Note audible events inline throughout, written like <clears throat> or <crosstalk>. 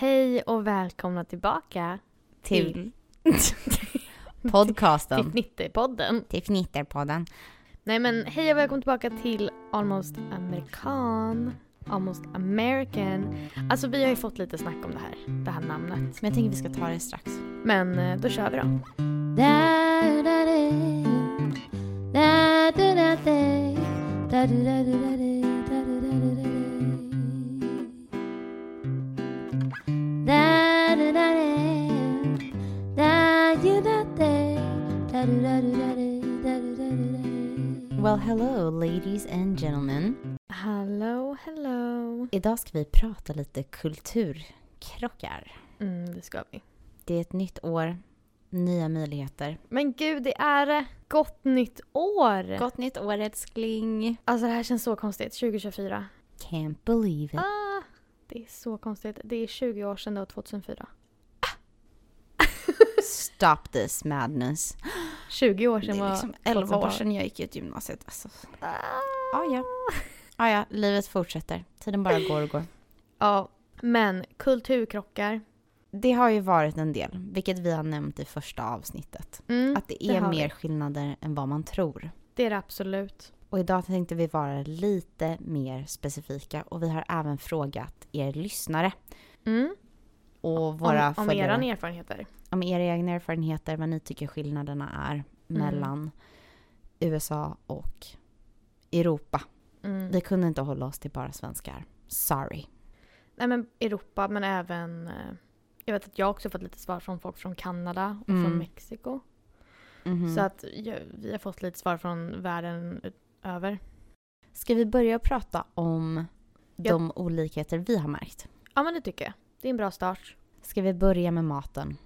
Hej och välkomna tillbaka till podcasten. till Fnitterpodden. Till Fnitterpodden. Nej men hej och välkommen tillbaka till Almost American. Almost American. Alltså vi har ju fått lite snack om det här, det här namnet. Men jag tänker vi ska ta det strax. Men eh, då kör vi då. Well hello ladies and gentlemen. Hello, hello. Idag ska vi prata lite kulturkrockar. Mm, det ska vi. Det är ett nytt år, nya möjligheter. Men gud, det är gott nytt år! Gott nytt år älskling. Alltså det här känns så konstigt, 2024. Can't believe it. Ah, det är så konstigt. Det är 20 år sedan var 2004. Stop this madness. 20 år Det sedan är var liksom 11 år 2012. sedan jag gick ut gymnasiet. Alltså. Ah. Ah, ja. Ah, ja, livet fortsätter. Tiden bara går och går. <laughs> Ja, men kulturkrockar. Det har ju varit en del, vilket vi har nämnt i första avsnittet. Mm, Att det det är har mer vi. skillnader än vad man tror. Det är det absolut. Och idag tänkte vi vara lite mer specifika och vi har även frågat er lyssnare Mm. och våra om, om följare era erfarenheter. Om era egna erfarenheter, vad ni tycker skillnaderna är Mm. mellan USA och Europa. Mm. Vi kunde inte hålla oss till bara svenskar. Sorry. Nej men Europa, men även... eh, Jag vet att jag också fått lite svar från folk från Kanada och Mm. från Mexiko. Mhm. Så att vi har fått lite svar från världen över. Ska vi börja prata om Ja. de olikheter vi har märkt? Ja men det tycker jag. Det är en bra start. Ska vi börja med maten?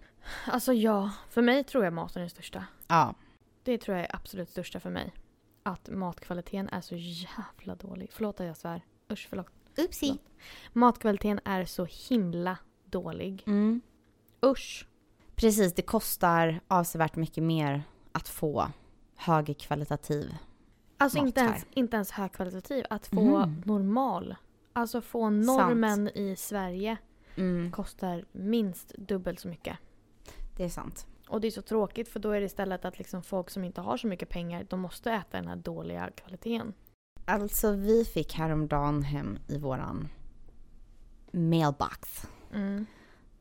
Alltså ja, för mig tror jag maten är det största. Ja. Det tror jag är absolut största för mig. Att matkvaliteten är så jävla dålig. Förlåt att jag svär. Usch, förlåt. Oopsie. Matkvaliteten är så himla dålig. Mm. Usch. Precis, det kostar avsevärt mycket mer att få högkvalitativ. Alltså Mat inte här. ens, inte ens högkvalitativ. Att få Mhm. normal. Alltså få normen i Sverige Mm. kostar minst dubbelt så mycket. Det är sant. Och det är så tråkigt för då är det istället att liksom folk som inte har så mycket pengar, de måste äta den här dåliga kvaliteten. Alltså vi fick häromdagen hem i våran mailbox Mm.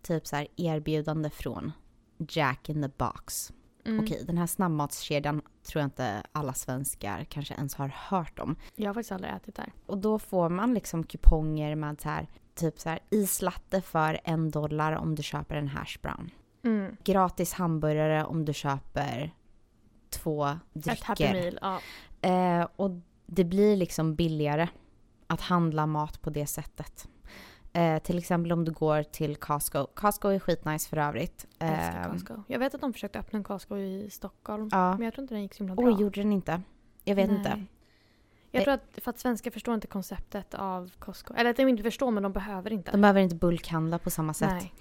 typ så här erbjudande från Jack in the box. Mm. Okej, den här snabbmatskedjan tror jag inte alla svenskar kanske ens har hört om. Jag har faktiskt aldrig ätit där. Och då får man liksom kuponger med så här, typ så här islatte för en dollar om du köper en hash brown. Mm. Gratis hamburgare om du köper två Ett Happy drycker. Meal, ja. Eh, och det blir liksom billigare att handla mat på det sättet. Eh, till exempel om du går till Costco. Costco är skitnice för övrigt. Älskar Eh, Costco. Jag vet att de försökte öppna en Costco i Stockholm. Ja. Men jag tror inte den gick så himla bra. Oj, gjorde den inte? Jag vet Nej. inte. Jag Eh. tror att för att svenskar förstår inte konceptet av Costco. Eller att de inte förstår men de behöver inte. De behöver inte bulkhandla på samma sätt. Nej.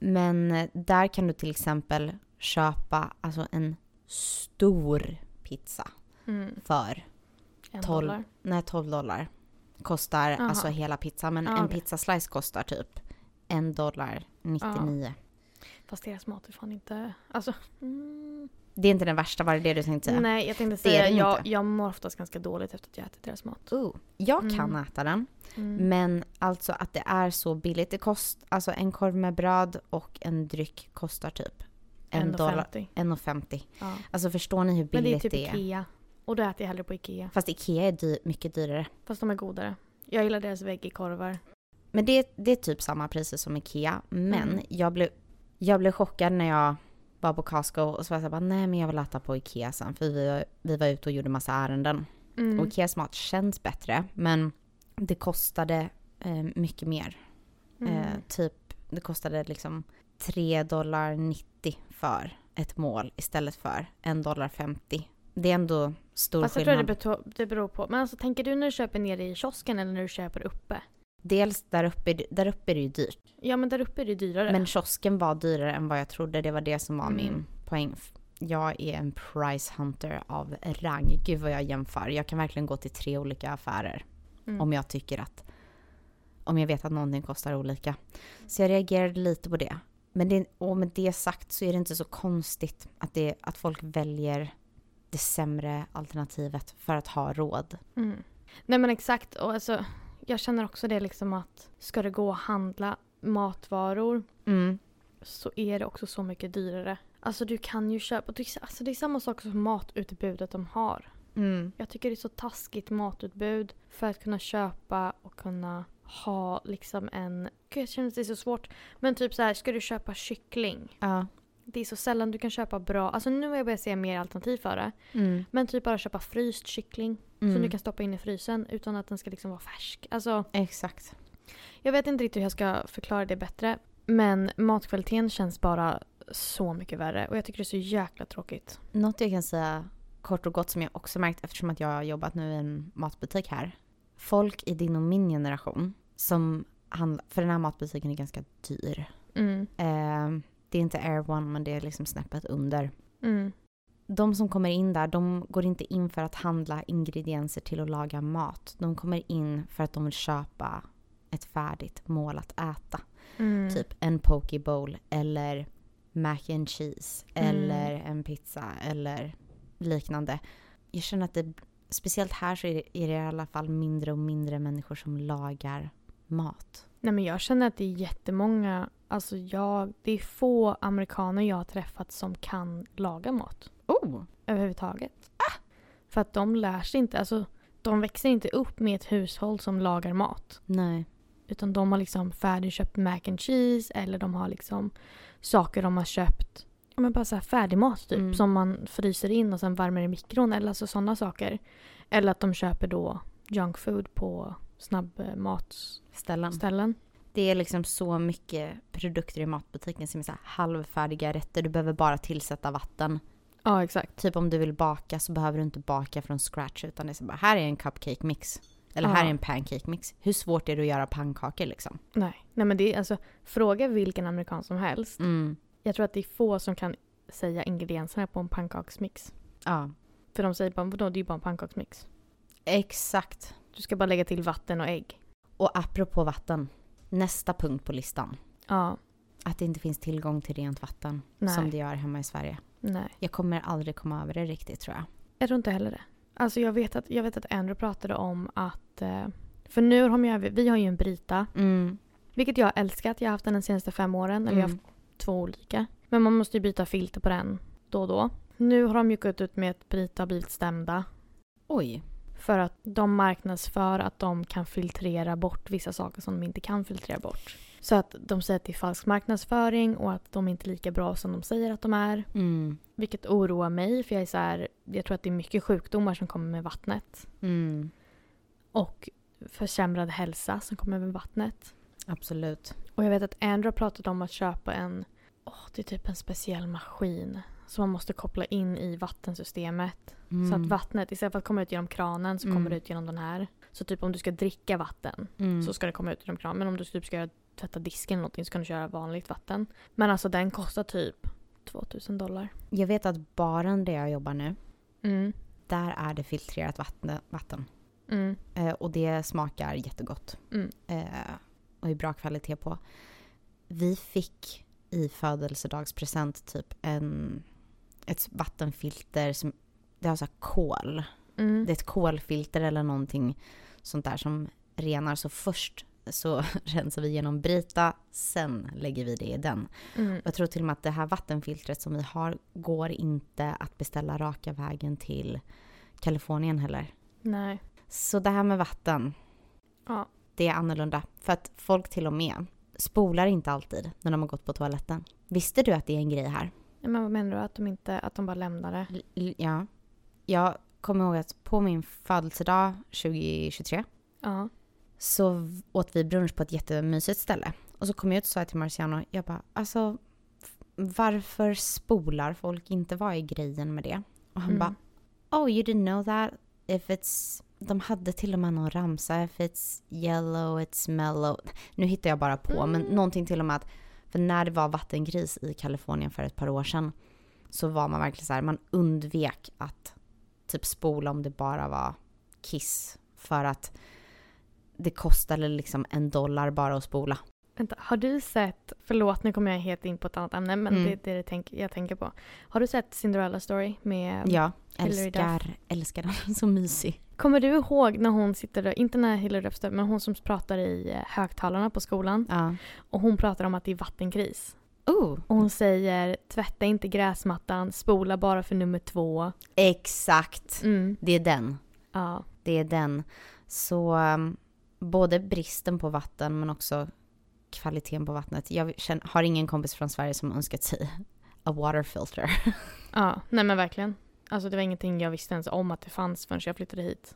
Men eh, där kan du till exempel köpa alltså en stor pizza Mm. för En 12, dollar. nej, 12 dollar. Kostar Aha. alltså hela pizzan. Men Ja, en okej. pizzaslice kostar typ en dollar 99. Fast deras mat är fan inte... Alltså... Mm. Det är inte den värsta, var det det du tänkte säga? Nej, jag tänkte Det är säga den jag, jag mår oftast ganska dåligt efter att jag ätit deras mat. Oh, jag Mm. kan äta den. Mm. Men alltså att det är så billigt. Det kost, alltså en korv med bröd och en dryck kostar typ en dollar. 1,50. 1,50. Ja. Alltså förstår ni hur Men det är billigt typ det är? Ikea. Och då äter jag hellre på Ikea. Fast Ikea är dy- mycket dyrare. Fast de är godare. Jag gillar deras veggiekorvar. Men det, det är typ samma priser som Ikea. Men Mm. jag, blev, jag blev chockad när jag var på Costco och så var jag så här bara, nej men jag vill äta på Ikea sen. För vi, vi var ute och gjorde massa ärenden. Mm. Och Ikeas mat känns bättre men det kostade eh, mycket mer. Mm. Eh, typ, det kostade liksom 3 dollar 90 för ett mål istället för 1 dollar 50. Det är ändå stor Fast jag tror skillnad. det, beto- det beror på. Men alltså tänker du när du köper nere i kiosken eller när du köper uppe? Dels där uppe, där uppe är det ju dyrt. Ja men där uppe är det dyrare. Men kiosken var dyrare än vad jag trodde. Det var det som var Mm. min poäng. Jag är en price hunter av rang. Gud vad jag jämför. Jag kan verkligen gå till tre olika affärer Mm. om jag tycker att om jag vet att någonting kostar olika. Så jag reagerade lite på det. Men det, och med det sagt så är det inte så konstigt att, det, att folk väljer det sämre alternativet för att ha råd. Mm. Nej men exakt. Och alltså, jag känner också det liksom att ska det gå att handla matvaror Mm. så är det också så mycket dyrare. Alltså du kan ju köpa, alltså, det är samma sak som matutbudet de har. Mm. Jag tycker det är så taskigt matutbud för att kunna köpa och kunna ha liksom en... Gud jag känner att det är så svårt. Men typ så här, ska du köpa kyckling? Ja. Det är så sällan du kan köpa bra, alltså nu har jag börjat se mer alternativ för det. Mm. Men typ bara köpa fryst kyckling Mm. som du kan stoppa in i frysen utan att den ska liksom vara färsk. Alltså Exakt. jag vet inte riktigt hur jag ska förklara det bättre. Men matkvaliteten känns bara så mycket värre och jag tycker det är så jäkla tråkigt. Något jag kan säga kort och gott som jag också märkt eftersom att jag har jobbat nu i en matbutik här. Folk i din och min generation som handlar, för den här matbutiken är ganska dyr. Mm. Eh, det är inte Air One men det är liksom snäppet under. Mm. De som kommer in där, de går inte in för att handla ingredienser till att laga mat. De kommer in för att de vill köpa ett färdigt mål att äta. Mm. Typ en poke bowl eller mac and cheese Mm. eller en pizza eller liknande. Jag känner att det, speciellt här så är det, är det i alla fall mindre och mindre människor som lagar mat. Nej men jag känner att det är jättemånga, alltså jag, det är få amerikaner jag har träffat som kan laga mat. Oh! Överhuvudtaget. För att de lär sig inte, alltså de växer inte upp med ett hushåll som lagar mat. Nej. Utan de har liksom färdigköpt mac and cheese eller de har liksom saker de har köpt. Men bara så här färdig mat typ Mm. som man fryser in och sen värmer i mikron eller alltså sådana saker. Eller att de köper då junk food på snabbmatsställen. Ställen. Det är liksom så mycket produkter i matbutiken som är så halvfärdiga rätter. Du behöver bara tillsätta vatten. Ja exakt. Typ om du vill baka så behöver du inte baka från scratch utan det är så bara här är en cupcake mix. Eller här Ja. är en pancake mix. Hur svårt är det att göra pannkakor liksom? Nej. Nej men det är alltså, fråga vilken amerikan som helst. Mm. Jag tror att det är få som kan säga ingredienserna på en pannkaksmix. Ja. För de säger bara vadå det är ju bara en pannkaksmix. Exakt. Du ska bara lägga till vatten och ägg. Och apropå vatten. Nästa punkt på listan. Ja. Att det inte finns tillgång till rent vatten. Nej. Som det gör hemma i Sverige. Nej. Jag kommer aldrig komma över det riktigt tror jag. Jag tror inte heller det. Alltså jag vet att, jag vet att Andrew pratade om att... eh, För nu har ju, vi har ju en Brita. Mm. Vilket jag har älskat. Jag har haft den de senaste fem åren. Eller jag har Mm. haft två olika. Men man måste ju byta filter på den då och då. Nu har de ju gått ut med att Brita har blivit stämda. Oj. För att de marknadsför att de kan filtrera bort vissa saker som de inte kan filtrera bort. Så att de säger att det är falsk marknadsföring och att de inte är lika bra som de säger att de är. Mm. Vilket oroar mig för jag är så här, jag tror att det är mycket sjukdomar som kommer med vattnet. Mm. Och försämrad hälsa som kommer med vattnet. Absolut. Och jag vet att Andrew har pratat om att köpa en, åh det är typ en speciell maskin. Som man måste koppla in i vattensystemet. Mm. Så att vattnet, istället för att komma ut genom kranen så Mm. kommer det ut genom den här. Så typ om du ska dricka vatten Mm. så ska det komma ut genom kranen. Men om du typ ska göra- tvätta disken eller någonting så kan du köra vanligt vatten. Men alltså den kostar typ 2000 dollar. Jag vet att baren där jag jobbar nu, Mm. där är det filtrerat vatten. vatten. Mm. Eh, och det smakar jättegott. Mm. Eh, och är bra kvalitet på. Vi fick i födelsedagspresent typ en, ett vattenfilter som det har så här kol. Mm. Det är ett kolfilter eller någonting sånt där som renar. Så först så <laughs> rensar vi genom Brita, sen lägger vi det i den. Mm. Jag tror till och med att det här vattenfiltret som vi har går inte att beställa raka vägen till Kalifornien heller. Nej. Så det här med vatten, Ja. det är annorlunda. För att folk till och med spolar inte alltid när de har gått på toaletten. Visste du att det är en grej här? Men vad menar du? Att de, inte, att de bara lämnar det? L- ja. Jag kommer ihåg att på min födelsedag 2023 Ja. Så åt vi brunch på ett jättemysigt ställe. Och så kom jag ut och sa till Marciano, jag bara, alltså varför spolar folk inte? Vad är grejen med det? Och han Mm. bara, oh you didn't know that? If it's, de hade till och med någon ramsa, if it's yellow, it's mellow. Nu hittar jag bara på, men Mm. någonting till och med att, för när det var vattengris i Kalifornien för ett par år sedan så var man verkligen så här, man undvek att typ spola om det bara var kiss. För att det kostade liksom en dollar bara att spola. Vänta, har du sett, förlåt nu kommer jag helt in på ett annat ämne men Mm. det, är det tänk, jag tänker på. Har du sett Cinderella story med Ja, Hilary älskar, älskar den. <laughs> Så mysig. Kommer du ihåg när hon sitter där, inte när Hillary Duff men hon som pratar i eh, högtalarna på skolan Ja. och hon pratar om att det är vattenkris. Oh, Och hon säger tvätta inte gräsmattan, spola bara för nummer två. exakt. Mm. Det är den. Ja. Det är den. Så um, både bristen på vatten men också kvaliteten på vattnet. Jag känner, har ingen kompis från Sverige som önskat sig a water filter. <laughs> ja, nej men verkligen. Alltså det var ingenting jag visste ens om att det fanns förrän jag flyttade hit.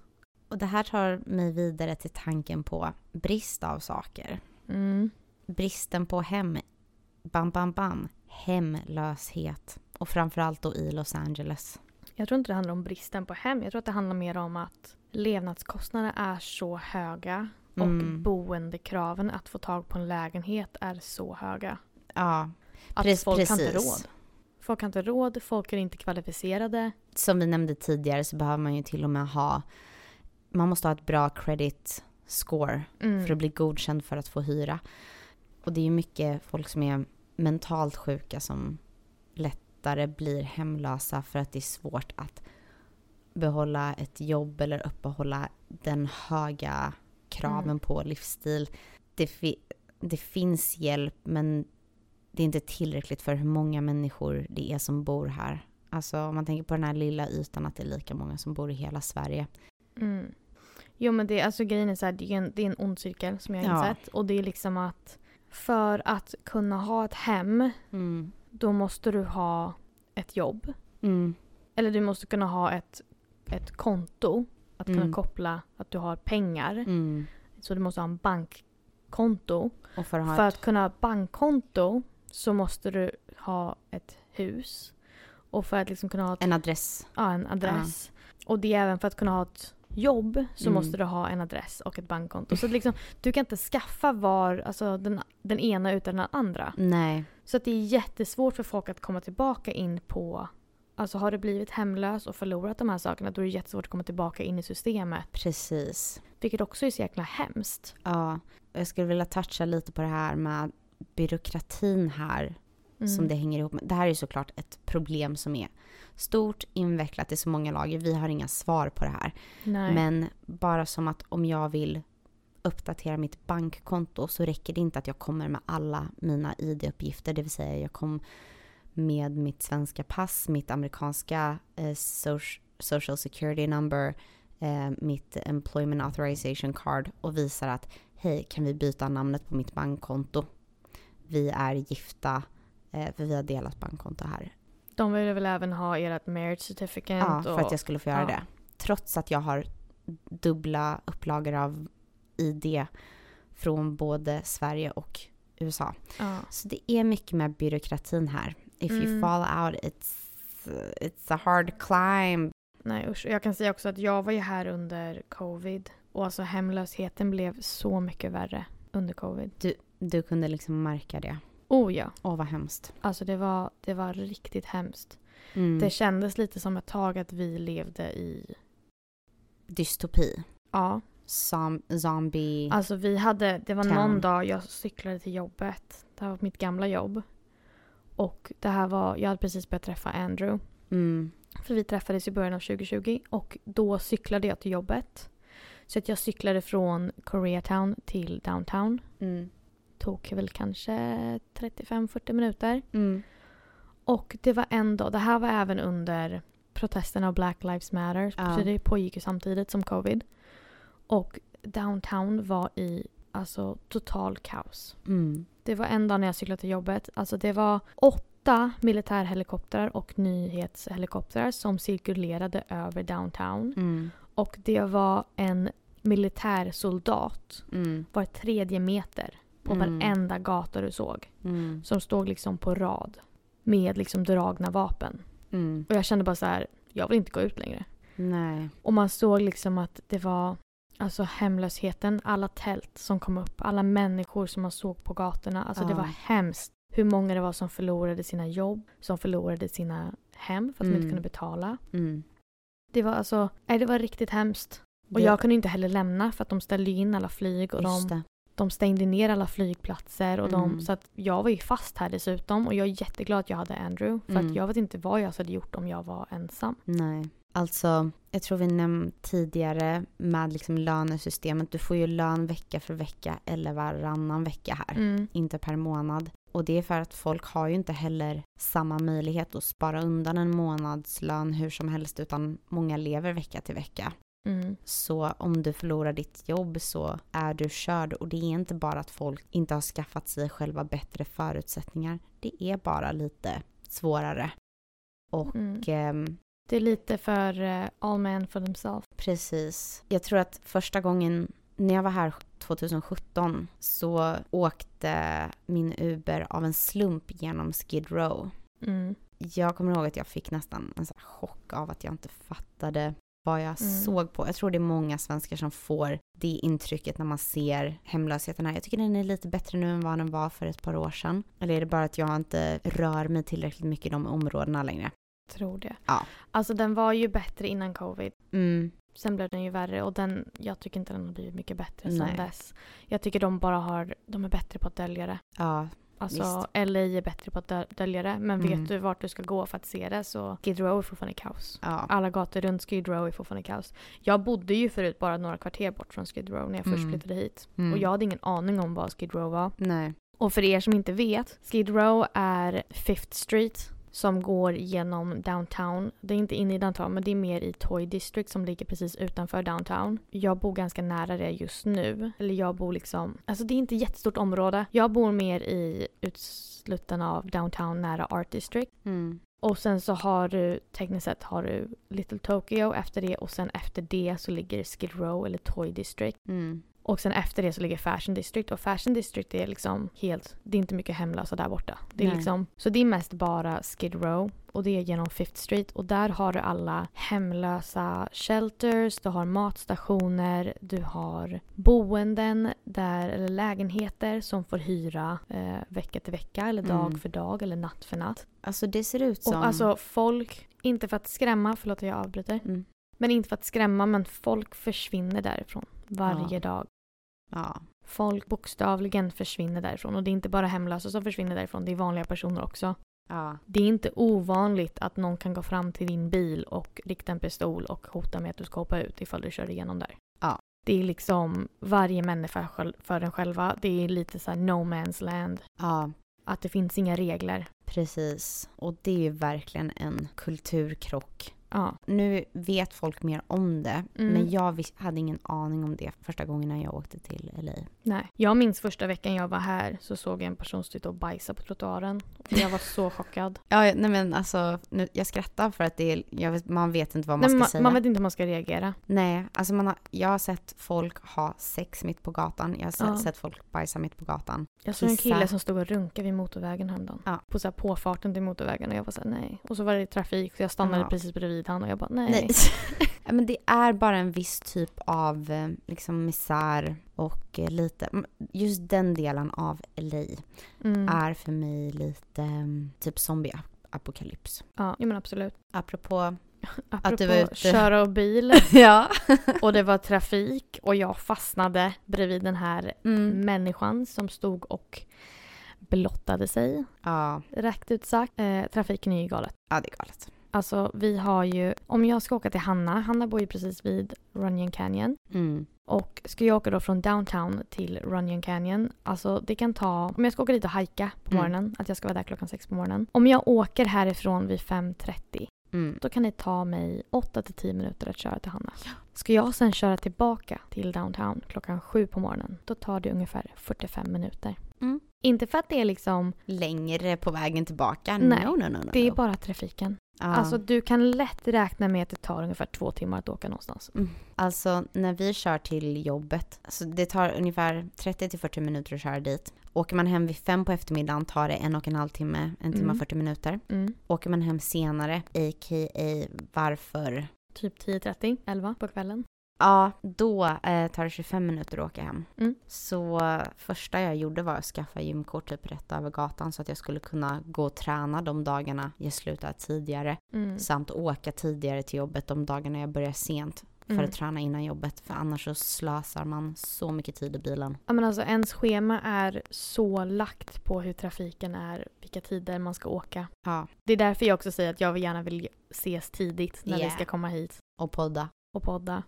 Och det här tar mig vidare till tanken på brist av saker. Mm. Bristen på hem, bam, bam, bam, hemlöshet. Och framförallt då i Los Angeles. Jag tror inte det handlar om bristen på hem. Jag tror att det handlar mer om att levnadskostnaderna är så höga och Mm. boendekraven att få tag på en lägenhet är så höga. Ja, Att Pre- folk har inte precis. råd. Folk har inte råd, folk är inte kvalificerade. som vi nämnde tidigare så behöver man ju till och med ha, man måste ha ett bra credit score Mm. för att bli godkänd för att få hyra. Och det är ju mycket folk som är mentalt sjuka som lättare blir hemlösa för att det är svårt att behålla ett jobb eller uppehålla den höga kraven Mm. på livsstil. Det, fi- det finns hjälp men det är inte tillräckligt för hur många människor det är som bor här. Alltså om man tänker på den här lilla ytan att det är lika många som bor i hela Sverige. Mm. Jo men det, alltså grejen är så här, det är en, det är en ond cirkel som jag har Ja. insett. Och det är liksom att för att kunna ha ett hem Mm. då måste du ha ett jobb. Mm. Eller du måste kunna ha ett, ett konto. Att kunna Mm. koppla att du har pengar. Mm. Så du måste ha en bankkonto. För att För att kunna ha bankkonto så måste du ha ett hus. Och för att liksom kunna ha ett, en adress. ja, en adress. Och det är även för att kunna ha ett jobb så Mm. måste du ha en adress och ett bankkonto. Så liksom, du kan inte skaffa var, alltså den, den ena utan den andra. Nej. Så att det är jättesvårt för folk att komma tillbaka in på Alltså har du blivit hemlös och förlorat de här sakerna då är det jättesvårt att komma tillbaka in i systemet. Precis. Vilket också är så jäkla hemskt. Ja. Jag skulle vilja toucha lite på det här med byråkratin här Mm. som det hänger ihop med. Det här är såklart ett problem som är stort, invecklat i så många lager. Vi har inga svar på det här. Nej. Men bara som att om jag vill uppdatera mitt bankkonto så räcker det inte att jag kommer med alla mina ID-uppgifter. Det vill säga jag kom med mitt svenska pass, mitt amerikanska eh, soc- social security number, eh, mitt employment authorization card och visar att hej, kan vi byta namnet på mitt bankkonto? Vi är gifta, eh, för vi har delat bankkonto här. De vill väl även ha ert marriage certificate. Ja, för och, att jag skulle få göra ja. det. Trots att jag har dubbla upplagor av ID från både Sverige och USA. ja. Så det är mycket med byråkratin här. If you Mm. fall out it's, it's a hard climb. Nej usch. Jag kan säga också att jag var ju här under covid. Och alltså hemlösheten blev så mycket värre under covid. Du kunde liksom märka det. Oh ja. Åh vad hemskt. Alltså det var, det var riktigt hemskt. Mm. Det kändes lite som ett tag att vi levde i... Dystopi. Ja. Som, zombie. Alltså vi hade, det var Town. någon dag jag cyklade till jobbet. Det här var mitt gamla jobb. Och det här var, jag hade precis börjat träffa Andrew. Mm. För vi träffades i början av 2020 och då cyklade jag till jobbet. Så att jag cyklade från Koreatown till downtown. Mm. Tog väl kanske 35-40 minuter. Mm. Och det var en dag, det här var även under protesterna av Black Lives Matter. Ja. Så det pågick ju samtidigt som covid. Och downtown var i alltså total kaos. Mm. Det var en dag när jag cyklade till jobbet. Alltså det var åtta militärhelikoptrar och nyhetshelikoptrar som cirkulerade över downtown. Mm. Och det var en militärsoldat Mm. var tredje meter på Mm. varenda gata du såg. Mm. Som stod liksom på rad med liksom dragna vapen. Mm. Och jag kände bara så här, jag vill inte gå ut längre. Nej. Och man såg liksom att det var alltså hemlösheten, alla tält som kom upp, alla människor som man såg på gatorna. Alltså det Ja. var hemskt hur många det var som förlorade sina jobb, som förlorade sina hem för att de Mm. inte kunde betala. Mm. Det var alltså, nej det var riktigt hemskt. Och jag kunde inte heller lämna för att de ställde in alla flyg och Just de, det. de stängde ner alla flygplatser. Och de, Mm. Så att jag var ju fast här dessutom och jag är jätteglad att jag hade Andrew. För Mm. att jag vet inte vad jag hade gjort om jag var ensam. Nej. Alltså, jag tror vi nämnde tidigare med liksom lönesystemet. Du får ju lön vecka för vecka eller varannan vecka här. Mm. Inte per månad. Och det är för att folk har ju inte heller samma möjlighet att spara undan en månadslön hur som helst utan många lever vecka till vecka. Mm. Så om du förlorar ditt jobb så är du körd och det är inte bara att folk inte har skaffat sig själva bättre förutsättningar. Det är bara lite svårare. Och Mm. ehm, Det är lite för eh, all men for themselves. Precis. Jag tror att första gången när jag var här 2017 så åkte min Uber av en slump genom Skid Row. Mm. Jag kommer ihåg att jag fick nästan en sån chock av att jag inte fattade vad jag Mm. såg på. Jag tror det är många svenskar som får det intrycket när man ser hemlösheten här. Jag tycker den är lite bättre nu än vad den var för ett par år sedan. Eller är det bara att jag inte rör mig tillräckligt mycket i de områdena längre? Tror det. Ja. Alltså den var ju bättre innan covid. Mm, Sen blev den ju värre och den, jag tycker inte den har blivit mycket bättre Nej. sen dess. Jag tycker de bara har, de är bättre på att dölja det. ja, Alltså LA är bättre på att dö- dölja det. Men Mm. vet du vart du ska gå för att se det så Skid Row är fortfarande kaos. ja. Alla gator runt Skid Row är fortfarande kaos. Jag bodde ju förut bara några kvarter bort från Skid Row när jag först Mm. flyttade hit. Mm. Och jag hade ingen aning om vad Skid Row var. Nej. Och för er som inte vet, Skid Row är Fifth Street som går genom downtown. Det är inte inne i downtown men det är mer i Toy District som ligger precis utanför downtown. Jag bor ganska nära det just nu. Eller jag bor liksom, alltså det är inte ett jättestort område. Jag bor mer i utslutten av downtown nära Art District. Mm. Och sen så har du, tekniskt sett har du Little Tokyo efter det och sen efter det så ligger Skid Row eller Toy District. Mm. Och sen efter det så ligger Fashion District och Fashion District är liksom helt, det är inte mycket hemlösa där borta. Det är Nej. liksom, så det är mest bara Skid Row och det är genom Fifth Street och där har du alla hemlösa shelters, du har matstationer, du har boenden där, eller lägenheter som får hyra eh, vecka till vecka eller dag Mm. för dag eller natt för natt. Alltså det ser ut som... Och alltså folk, inte för att skrämma, förlåt att jag avbryter, Mm. men inte för att skrämma men folk försvinner därifrån varje Ja. dag. Ja. Folk bokstavligen försvinner därifrån. Och det är inte bara hemlösa som försvinner därifrån, det är vanliga personer också. Ja. Det är inte ovanligt att någon kan gå fram till din bil och rikta en pistol och hota med att du ska hoppa ut ifall du kör igenom där. Ja. Det är liksom varje människa för en själva. Det är lite så här no man's land. Ja, Att det finns inga regler. precis. Och det är verkligen en kulturkrock. Ja. Nu vet folk mer om det, Mm. men jag hade ingen aning om det första gången när jag åkte till LA. Nej. Jag minns första veckan jag var här så såg jag en person sitta och bajsa på trottoaren. Jag var så <laughs> chockad. Ja, nej men alltså, nu, jag skrattar för att det är, jag man vet inte vad man Nej, ska man, säga. man vet inte hur man ska reagera. Nej, alltså man har, jag har sett folk ha sex mitt på gatan. Jag har sett, Ja. sett folk bajsa mitt på gatan. Jag såg en kille som stod och runkade vid motorvägen häromdagen. Ja. På så här påfarten till motorvägen och jag var såhär nej. Och så var det trafik så jag stannade Ja. precis bredvid han och jag bara nej. Nej. <laughs> ja, men det är bara en viss typ av eh, liksom misär och eh, lite, just den delen av LA Mm. är för mig lite mm, typ zombie-apokalyps. Ja, men absolut. Apropå, <laughs> Apropå du var ute. köra och bil <laughs> ja. och det var trafik och jag fastnade bredvid den här Mm. människan som stod och blottade sig. ja. Rätt ut sagt. Eh, trafiken är ju galet. Ja, det är galet. Alltså vi har ju, om jag ska åka till Hanna, Hanna bor ju precis vid Runyon Canyon. Mm. Och ska jag åka då från downtown till Runyon Canyon, alltså det kan ta, om jag ska åka dit och hajka på Mm. morgonen, att jag ska vara där klockan sex på morgonen. Om jag åker härifrån vid 5.30, Mm. då kan det ta mig 8-10 minuter att köra till Hanna. Ska jag sen köra tillbaka till downtown klockan sju på morgonen, då tar det ungefär 45 minuter. Mm. Inte för att det är liksom, Längre på vägen tillbaka? Nej, no, no, no, no. det är bara trafiken. Ja. Alltså du kan lätt räkna med att det tar ungefär två timmar att åka någonstans. Alltså när vi kör till jobbet, alltså det tar ungefär 30 till 40 minuter att köra dit. Åker man hem vid fem på eftermiddagen tar det en och en halv timme, en timme Mm. och 40 minuter. Mm. Åker man hem senare, a.k.a. varför? Typ 10.30, 11 på kvällen. Ja, då eh, tar det 25 minuter att åka hem. Mm. Så första jag gjorde var att skaffa gymkort typ rätt över gatan så att jag skulle kunna gå och träna de dagarna jag slutar tidigare. Mm. Samt åka tidigare till jobbet de dagarna jag börjar sent. för Mm. att träna innan jobbet. För annars så slösar man så mycket tid i bilen. Ja, men alltså ens schema är så lagt på hur trafiken är, vilka tider man ska åka. Ja. Det är därför jag också säger att jag gärna vill ses tidigt när vi Yeah. ska komma hit Och podda. Och podda.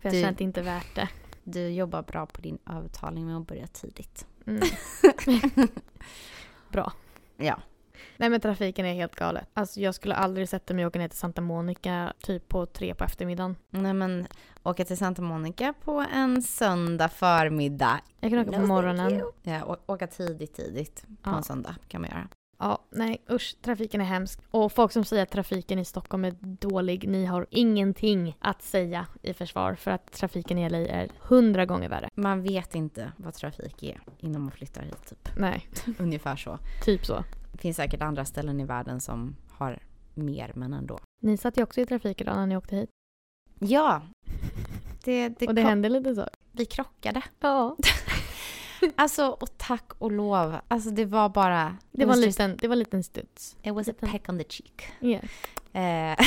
För jag Du- känner att det inte är värt det. Du jobbar bra på din övertalning med att börja tidigt. Mm. <laughs> Bra. Ja. Nej men trafiken är helt galet. Alltså jag skulle aldrig sätta mig och åka ner till Santa Monica typ på tre på eftermiddagen. Nej men åka till Santa Monica på en söndag förmiddag. Jag kan åka på morgonen. Ja, åka tidigt tidigt på Ja. en söndag kan man göra. Ja, nej usch, trafiken är hemsk. Och folk som säger att trafiken i Stockholm är dålig, ni har ingenting att säga i försvar för att trafiken i LA är hundra gånger värre. Man vet inte vad trafik är innan man flyttar hit typ. Nej, <laughs> Ungefär så. typ så. Det finns säkert andra ställen i världen som har mer men ändå. Ni satt ju också i trafik idag när ni åkte hit. Ja! Det, det och det hände lite så. Vi krockade. Ja. <laughs> <laughs> Alltså och tack och lov. Alltså det var bara... Det var was en just- liten, det var en liten studs. It was a liten- peck on the cheek. Yeah. Eh, <laughs>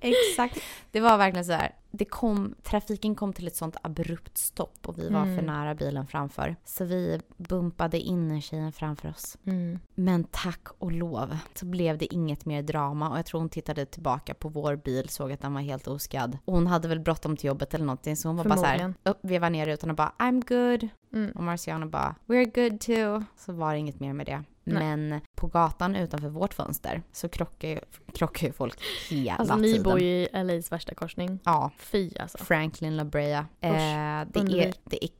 Exakt. Det var verkligen så här. Det kom, trafiken kom till ett sånt abrupt stopp och vi var Mm. för nära bilen framför. Så vi bumpade in tjejen framför oss. Mm. Men tack och lov så blev det inget mer drama och jag tror hon tittade tillbaka på vår bil, såg att den var helt oskadd. Och hon hade väl bråttom till jobbet eller någonting så hon var bara så här, upp, vevade ner rutan och bara I'm good. Mm. Och Marciano bara “We're good too”. Så var det inget mer med det. Nej. Men på gatan utanför vårt fönster så krockar ju, krockar ju folk hela Alltså ni tiden. bor ju i LAs värsta korsning. Ja, Fy alltså. Franklin La Brea. Eh, det, är, det är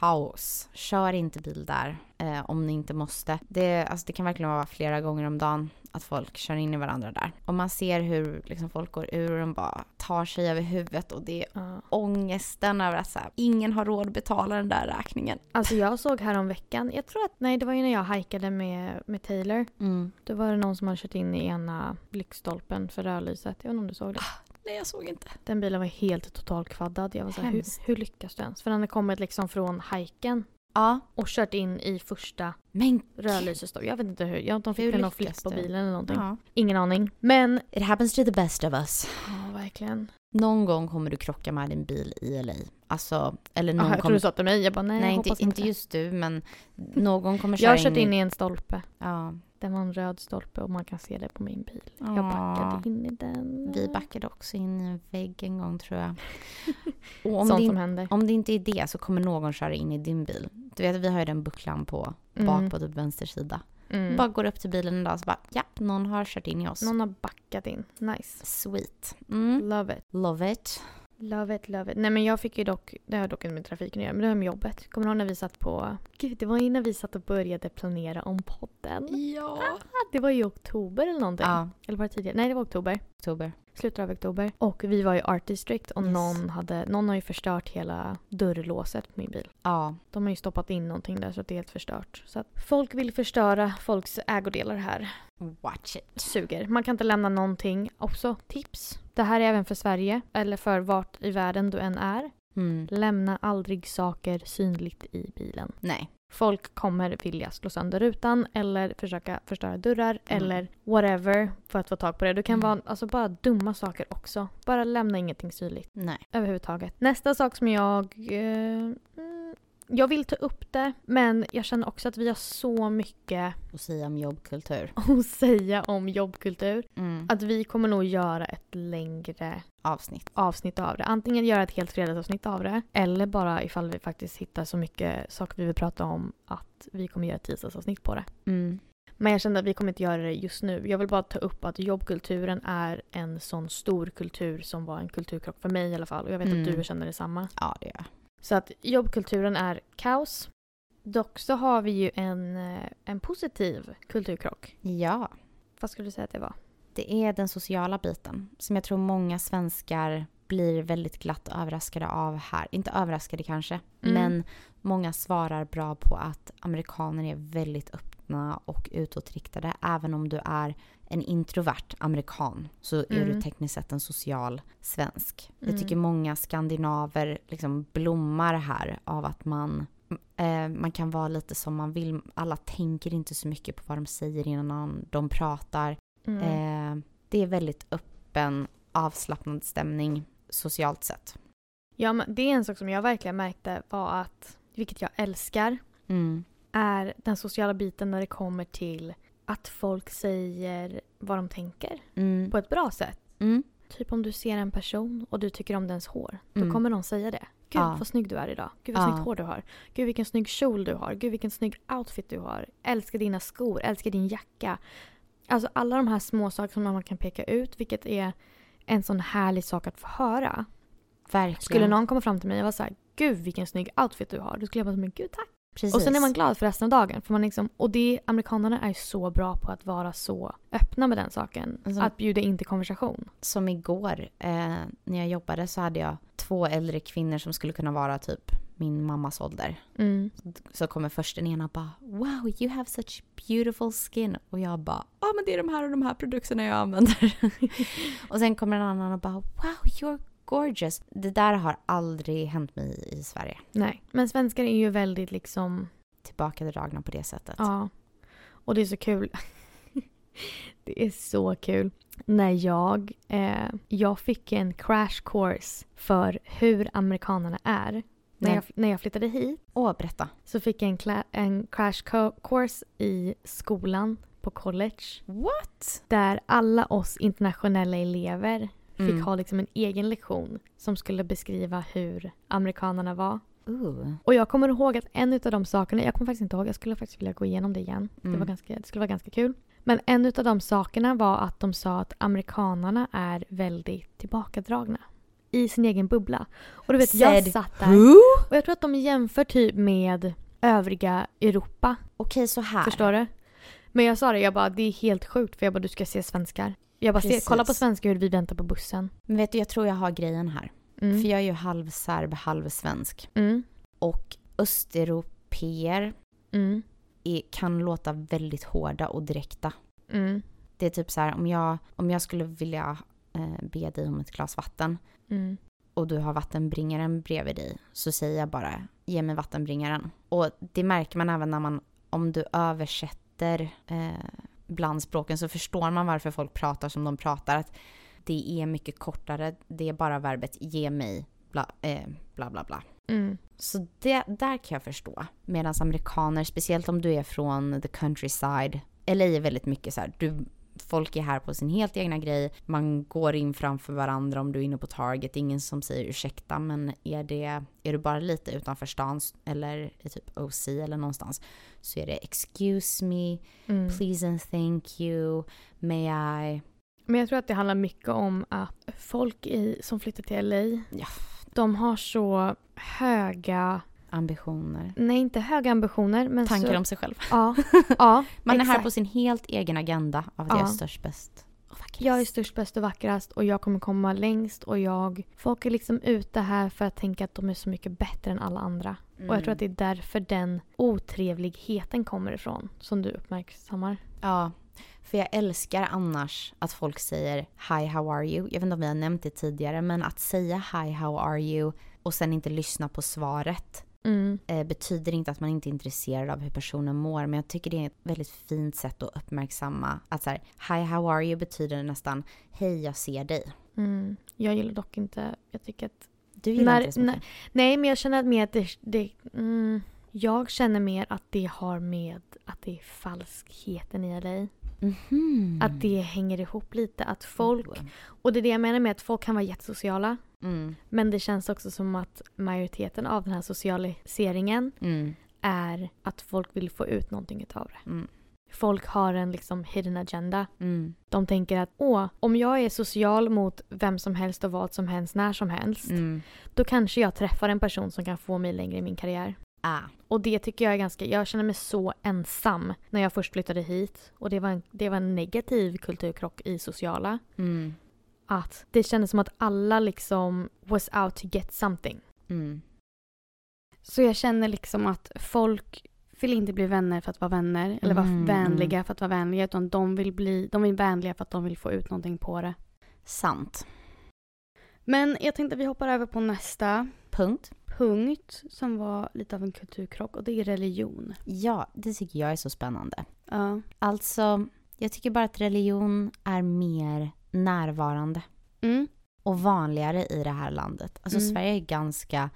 kaos. Kör inte bil där eh, om ni inte måste. Det, alltså, det kan verkligen vara flera gånger om dagen att folk kör in i varandra där. Och man ser hur liksom, folk går ur och de bara tar sig över huvudet och det är Ja. ångesten över att så här, ingen har råd att betala den där räkningen. Alltså jag såg här om veckan, jag tror att, nej det var ju när jag hajkade med, med Taylor. Mm. Då var det någon som hade kört in i ena blickstolpen för rödlyset. Jag vet inte om du såg det? Nej, jag såg inte. Den bilen var helt totalkvaddad. Jag var så här, hur, hur lyckas du ens? För den hade kommit liksom från hajken Ja, och kört in i första men rödlysestopp. Jag vet inte hur. Jag de fick väl någon flipp på bilen eller någonting. ja. Ingen aning. Men, It happens to the best of us. ja verkligen. Någon gång kommer du krocka med din bil i LA. Alltså, eller någon Aha, jag kommer... du sa till mig. Jag bara nej, Nej, jag inte, hoppas inte just du, men någon kommer köra Jag har kört in i en stolpe. Ja. Det var en röd stolpe och man kan se det på min bil. Jag backade in i den. Vi backade också in i en vägg en gång tror jag. <laughs> Och om, Sånt det, som händer. om det inte är det så kommer någon köra in i din bil. Du vet, vi har ju den bucklan på bak Mm. på typ vänster sida. Mm. Bara går upp till bilen en dag och så bara ja, någon har kört in i oss. Någon har backat in. Nice. Sweet. Mm. Love it. Love it. Love it, love it. Nej men jag fick ju dock, det har dock inte med trafiken att göra, men det har med jobbet. Kommer du ihåg när vi satt på, gud det var när vi satt och började planera om podden. Ja. Ah, Det var ju i oktober eller någonting. Ja, Eller var det tidigare? Nej det var oktober. oktober. Slutet av oktober. Och vi var i Art District och Yes. någon, hade, någon har ju förstört hela dörrlåset på min bil. Ja. De har ju stoppat in någonting där så att det är helt förstört. Så att folk vill förstöra folks ägodelar här. Watch it. Suger. Man kan inte lämna någonting. Också tips. Det här är även för Sverige eller för vart i världen du än är. Mm. Lämna aldrig saker synligt i bilen. Nej. Folk kommer vilja slå sönder rutan eller försöka förstöra dörrar Mm. eller whatever för att få tag på det. Det kan Mm. vara alltså, bara dumma saker också. Bara lämna ingenting synligt Nej. överhuvudtaget. Nästa sak som jag... Eh, mm, jag vill ta upp det men jag känner också att vi har så mycket Och säga om jobbkultur. <laughs> att säga om jobbkultur. Mm. Att vi kommer nog göra ett längre Avsnitt. avsnitt av det. Antingen göra ett helt fredagsavsnitt av det eller bara ifall vi faktiskt hittar så mycket saker vi vill prata om att vi kommer göra ett tisdagsavsnitt på det. Mm. Men jag kände att vi kommer inte göra det just nu. Jag vill bara ta upp att jobbkulturen är en sån stor kultur som var en kulturkrock för mig i alla fall. Och jag vet Mm. att du känner detsamma. Ja, det gör jag. Så att jobbkulturen är kaos. Dock så har vi ju en, eh, en positiv kulturkrock. Ja. Vad skulle du säga att det var? Det är den sociala biten som jag tror många svenskar blir väldigt glatt överraskade av här. Inte överraskade kanske, Mm. men många svarar bra på att amerikaner är väldigt öppna och utåtriktade. Även om du är en introvert amerikan så är Mm. du tekniskt sett en social svensk. Mm. Jag tycker många skandinaver liksom blommar här av att man eh, man kan vara lite som man vill. Alla tänker inte så mycket på vad de säger innan de pratar. Mm. Eh, det är väldigt öppen avslappnad stämning socialt sett. Ja, men det är en sak som jag verkligen märkte var att, vilket jag älskar, Mm. Är den sociala biten när det kommer till att folk säger vad de tänker Mm. på ett bra sätt. Mm. Typ om du ser en person och du tycker om dens hår, då Mm. kommer någon säga det. Gud Ja. vad snygg du är idag. Gud vad Ja. snyggt hår du har. Gud vilken snygg kjol du har. Gud vilken snygg outfit du har. Älskar dina skor. Älskar din jacka. Alltså alla de här små saker som man kan peka ut, vilket är en sån härlig sak att få höra. Verkligen. Skulle någon komma fram till mig och vara så här, Gud vilken snygg outfit du har. Då skulle jag bara, men gud tack. Precis. Och sen är man glad för resten av dagen. För man liksom, och det, amerikanerna är så bra på att vara så öppna med den saken. Alltså- att bjuda in till konversation. Som igår, eh, när jag jobbade så hade jag två äldre kvinnor som skulle kunna vara typ min mammas ålder. Mm. Så kommer först den ena och bara “Wow, you have such beautiful skin” och jag bara “Ja men det är de här och de här produkterna jag använder”. <laughs> och sen kommer en annan och bara “Wow, you're gorgeous”. Det där har aldrig hänt mig i Sverige. Nej, men svenskar är ju väldigt liksom, Tillbakadragna på det sättet. ja. Och det är så kul. <laughs> det är så kul. När jag, eh, jag fick en crash course för hur amerikanerna är. När jag, när jag flyttade hit Åh, berätta. så fick jag en, en crash co- course i skolan på college. What? Där alla oss internationella elever fick Mm. ha liksom en egen lektion som skulle beskriva hur amerikanerna var. Ooh. Och jag kommer ihåg att en av de sakerna, jag kommer faktiskt inte ihåg, jag skulle faktiskt vilja gå igenom det igen. Det, Mm. var ganska, det skulle vara ganska kul. Men en av de sakerna var att de sa att amerikanerna är väldigt tillbakadragna. I sin egen bubbla. Och du vet, jag Said satt där Who? och jag tror att de jämför typ med övriga Europa. Okej, så här. Förstår du? Men jag sa det, jag bara det är helt sjukt för jag bara du ska se svenskar. Jag bara se, Precis. kolla på svenskar hur vi väntar på bussen. Men vet du, jag tror jag har grejen här. Mm. För jag är ju halvserb, halvsvensk. Mm. Och östeuropeer Mm. är, kan låta väldigt hårda och direkta. Mm. Det är typ så här, om jag, om jag skulle vilja eh, be dig om ett glas vatten Mm. och du har vattenbringaren bredvid dig så säger jag bara ge mig vattenbringaren. Och det märker man även när man, om du översätter eh, bland språken så förstår man varför folk pratar som de pratar. Att det är mycket kortare, det är bara verbet ge mig bla eh, bla bla. bla. Mm. Så det, där kan jag förstå. Medan amerikaner, speciellt om du är från the countryside, LA är väldigt mycket så här, du, folk är här på sin helt egna grej, man går in framför varandra om du är inne på Target, ingen som säger ursäkta, men är, det, är du bara lite utanför stan eller i typ OC eller någonstans så är det excuse me, Mm. please and thank you, may I. Men jag tror att det handlar mycket om att folk i, som flyttar till LA, Ja. de har så höga, Ambitioner. nej inte höga ambitioner men Tankar så, om sig själv. Ja, <laughs> ja Man är här exakt. på sin helt egen agenda av att jag är Ja. störst, bäst och vackrast. Jag är störst, bäst och vackrast och jag kommer komma längst och jag... Folk är liksom ute här för att tänka att de är så mycket bättre än alla andra. Och jag tror att det är därför den otrevligheten kommer ifrån som du uppmärksammar. Ja, för jag älskar annars att folk säger Hi, how are you? Jag vet inte om vi har nämnt det tidigare, men att säga Hi, how are you? och sen inte lyssna på svaret Mm. eh, betyder inte att man inte är intresserad av hur personen mår, men jag tycker det är ett väldigt fint sätt att uppmärksamma att så här, Hi, how are you? betyder nästan Hej, jag ser dig. Mm. Jag gillar dock inte... Jag tycker att... Du gillar När- inte det så mycket? Nej, men jag känner mer att det... det mm, jag känner mer att det har med att det är falskheten i dig. Mhm. Att det hänger ihop lite. Att folk... Och det är det jag menar med att folk kan vara jättesociala. Mm. Men det känns också som att majoriteten av den här socialiseringen Mm. är att folk vill få ut någonting utav det. Mm. Folk har en liksom hidden agenda. Mm. De tänker att åh, om jag är social mot vem som helst och vad som helst när som helst, Mm. då kanske jag träffar en person som kan få mig längre i min karriär. Ah. Och det tycker jag är ganska, jag känner mig så ensam när jag först flyttade hit. Och det var en, det var en negativ kulturkrock i sociala. Mm. Att det kändes som att alla liksom was out to get something. Mm. Så jag känner liksom att folk vill inte bli vänner för att vara vänner eller vara Mm, vänliga för att vara vänliga utan de vill bli de vill vänliga för att de vill få ut någonting på det. Sant. Men jag tänkte att vi hoppar över på nästa Punkt. punkt som var lite av en kulturkrock och det är religion. Ja, det tycker jag är så spännande. Ja. Alltså, jag tycker bara att religion är mer närvarande. Mm. och vanligare i det här landet. Alltså Mm. Sverige är ganska,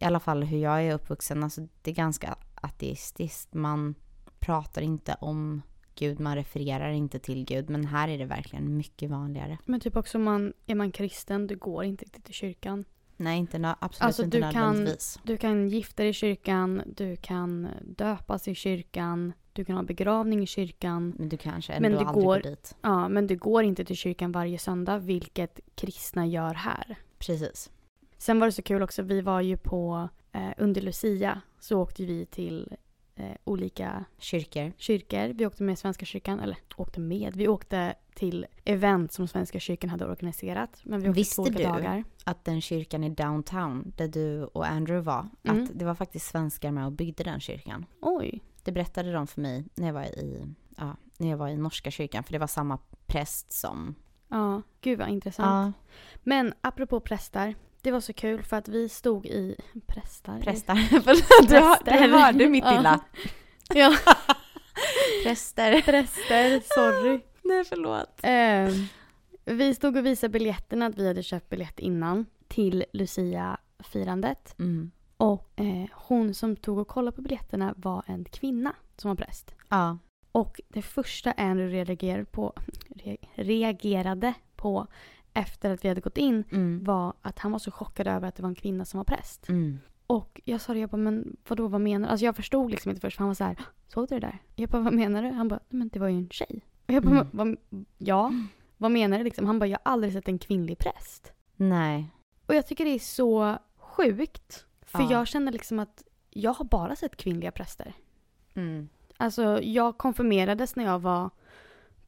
i alla fall hur jag är uppvuxen, alltså det är ganska ateistiskt. Man pratar inte om Gud, man refererar inte till Gud. Men här är det verkligen mycket vanligare. Men typ också om man, är man kristen, du går inte riktigt till kyrkan. Nej, inte absolut Alltså, inte du kan- nödvändigtvis. Du kan gifta dig i kyrkan, du kan döpas i kyrkan, du kan ha begravning i kyrkan. Men du kanske Men ändå det aldrig går- går dit. Ja, men du går inte till kyrkan varje söndag, vilket kristna gör här. Precis. Sen var det så kul också, vi var ju på, eh, under Lucia, så åkte vi till eh, olika Kyrkor. kyrkor. Vi åkte med Svenska kyrkan, eller åkte med, vi åkte till event som Svenska kyrkan hade organiserat. Men vi åkte Visste du? dagar. Att den kyrkan i downtown, där du och Andrew var, Mm. att det var faktiskt svenskar med och byggde den kyrkan. Oj. Det berättade de för mig när jag var i, ja, när jag var i norska kyrkan, för det var samma präst som... Ja, gud vad intressant. Men apropå prästar, det var så kul för att vi stod i... Prästar? Prästar. <laughs> Du, Präster. du hörde mitt Ja. lilla. <laughs> Ja, Präster. präster, sorry. Nej, förlåt. Eh, vi stod och visade biljetterna, att vi hade köpt biljett innan till Lucia-firandet. Mm. Och eh, hon som tog och kollade på biljetterna var en kvinna som var präst. Ja. Och det första Andrew reagerade på, <laughs> re, reagerade på efter att vi hade gått in Mm. var att han var så chockad över att det var en kvinna som var präst. Mm. Och jag sa det, jag bara, men vadå, vad menar du? Alltså jag förstod liksom inte först, för han var så här, såg du det där? Jag bara, vad menar du? Han bara, men det var ju en tjej. Och jag bara, Mm. vad, ja, vad menar du liksom? Han bara, jag har aldrig sett en kvinnlig präst. Nej. Och jag tycker det är så sjukt. För Ja. jag känner liksom att jag har bara sett kvinnliga präster. Mm. Alltså jag konfirmerades när jag var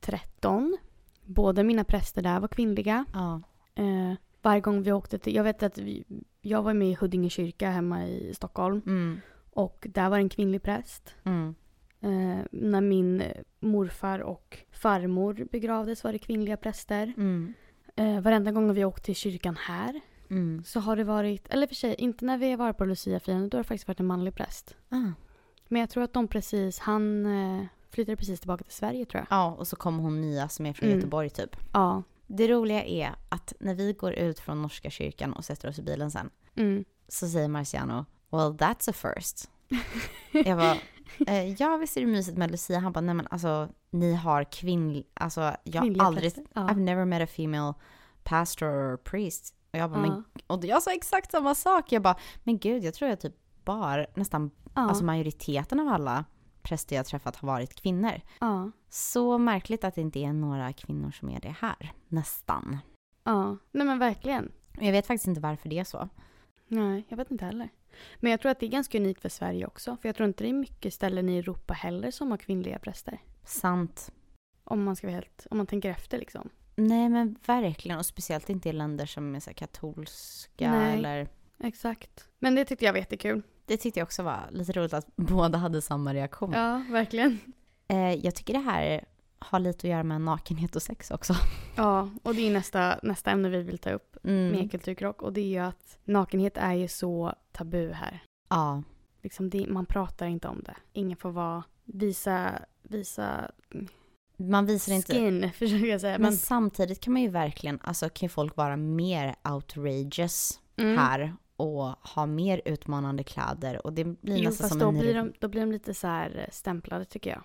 13. Båda mina präster där var kvinnliga. Ja. Eh, varje gång vi åkte till, jag vet att vi, jag var med i Huddinge kyrka hemma i Stockholm. Mm. Och där var en kvinnlig präst. Mm. Eh, när min morfar och farmor begravdes var det kvinnliga präster. Mm. Eh, varenda gång vi åkt till kyrkan här Mm. så har det varit, eller för sig, inte när vi har varit på Lucia-firandet, då har det faktiskt varit en manlig präst. Ah. Men jag tror att de precis, han eh, flyttade precis tillbaka till Sverige tror jag. Ja, och så kom hon nya som är från Mm. Göteborg typ. Ja. Det roliga är att när vi går ut från norska kyrkan och sätter oss i bilen sen Mm. så säger Marciano Well that's a first. Jag bara, <laughs> eh, ja visst är det mysigt med Lucia? Han bara, nej men alltså ni har kvinnlig, alltså jag har aldrig. Ja. I've never met a female pastor or priest. Och jag bara, men, Ja. och jag sa exakt samma sak. Jag bara, men gud jag tror jag typ bara, nästan, Ja. alltså majoriteten av alla präster jag träffat har varit kvinnor. ja. Så märkligt att det inte är några kvinnor som är det här. Nästan. Ja. Nej men verkligen. Jag vet faktiskt inte varför det är så. Nej, jag vet inte heller. Men jag tror att det är ganska unikt för Sverige också. För jag tror inte det är mycket ställen i Europa heller som har kvinnliga präster. Sant. Om man ska vara helt, om man tänker efter liksom. Nej men verkligen. Och speciellt inte i länder som är så katolska Nej. eller... Exakt. Men det tyckte jag var jättekul. Det tyckte jag också var lite roligt att <laughs> båda hade samma reaktion. Ja, verkligen. Eh, jag tycker det här har lite att göra med nakenhet och sex också. <laughs> Ja, och det är nästa, nästa ämne vi vill ta upp Mm. med kulturkrock. Och det är ju att nakenhet är ju så tabu här. Ja. Liksom det, man pratar inte om det. Ingen får vara, visa, visa Man visar inte... skin, <laughs> försöker jag säga. Men, Men, samtidigt kan man ju verkligen, alltså kan folk vara mer outrageous Mm. här och ha mer utmanande kläder och det blir Jo, nästan som då en... blir, de, då blir de lite så här eh, stämplade tycker jag.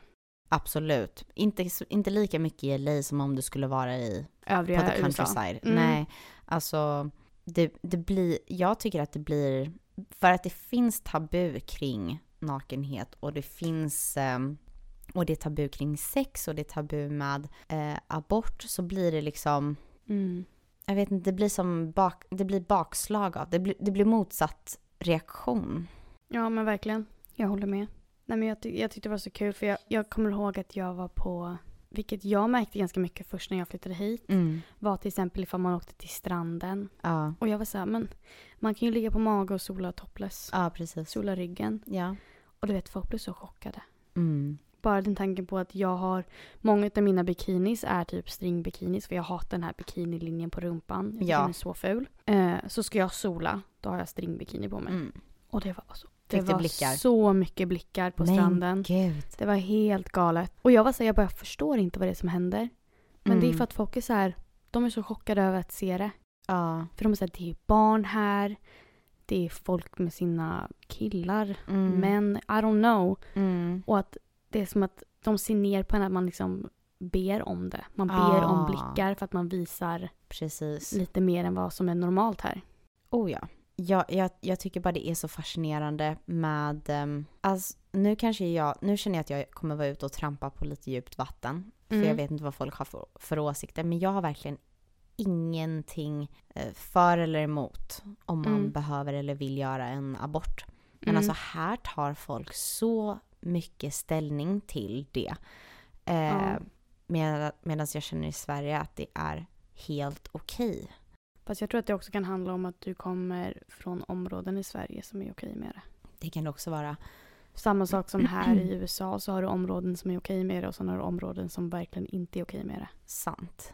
Absolut. Inte, inte lika mycket i LA som om du skulle vara i Övriga på the USA. countryside. Mm. Nej, alltså det, det blir, jag tycker att det blir, för att det finns tabu kring nakenhet och det finns, ehm, och det är tabu kring sex och det är tabu med eh, abort så blir det liksom, Mm. jag vet inte, det blir som bak, det blir bakslag av, det blir, det blir motsatt reaktion. Ja, men verkligen. Jag håller med. Nej, men jag, ty- jag tyckte det var så kul för jag, jag kommer ihåg att jag var på, vilket jag märkte ganska mycket först när jag flyttade hit, var till exempel ifall man åkte till stranden. Ja, Och jag var så här, men man kan ju ligga på mage och sola topless. ja precis. Sola ryggen. Ja. Och du vet, folk blev så chockade. Mm. Bara den tanken på att jag har, många av mina bikinis är typ stringbikinis för jag hatar den här bikinilinjen på rumpan. Jag Ja. den är så ful. Eh, så ska jag sola, då har jag stringbikini på mig. Mm. Och det var så, det var blickar? så mycket blickar på Men stranden. gud. Det var helt galet. Och jag var så här, jag bara jag förstår inte vad det är som händer. Men det är Mm. för att folk är så här, de är så chockade över att se det. Ja. För de säger att det är barn här, det är folk med sina killar, Mm. män, I don't know. Mm. Och att det är som att de ser ner på en att man liksom ber om det. Man ber om Ah. blickar för att man visar Precis. lite mer än vad som är normalt här. Oh ja. Jag, jag, jag tycker bara det är så fascinerande med... Um, alltså, nu kanske jag... Nu känner jag att jag kommer vara ute och trampa på lite djupt vatten. För Mm. jag vet inte vad folk har för, för åsikter. Men jag har verkligen ingenting eh, för eller emot om man Mm. behöver eller vill göra en abort. Men Mm. alltså här tar folk så mycket ställning till det. Eh, Ja. med, Medan jag känner i Sverige att det är helt okej. Fast jag tror att det också kan handla om att du kommer från områden i Sverige som är okej med det. Det kan det också vara. Samma sak som här i <clears throat> USA så har du områden som är okej med det och sen har du områden som verkligen inte är okej med det. Sant.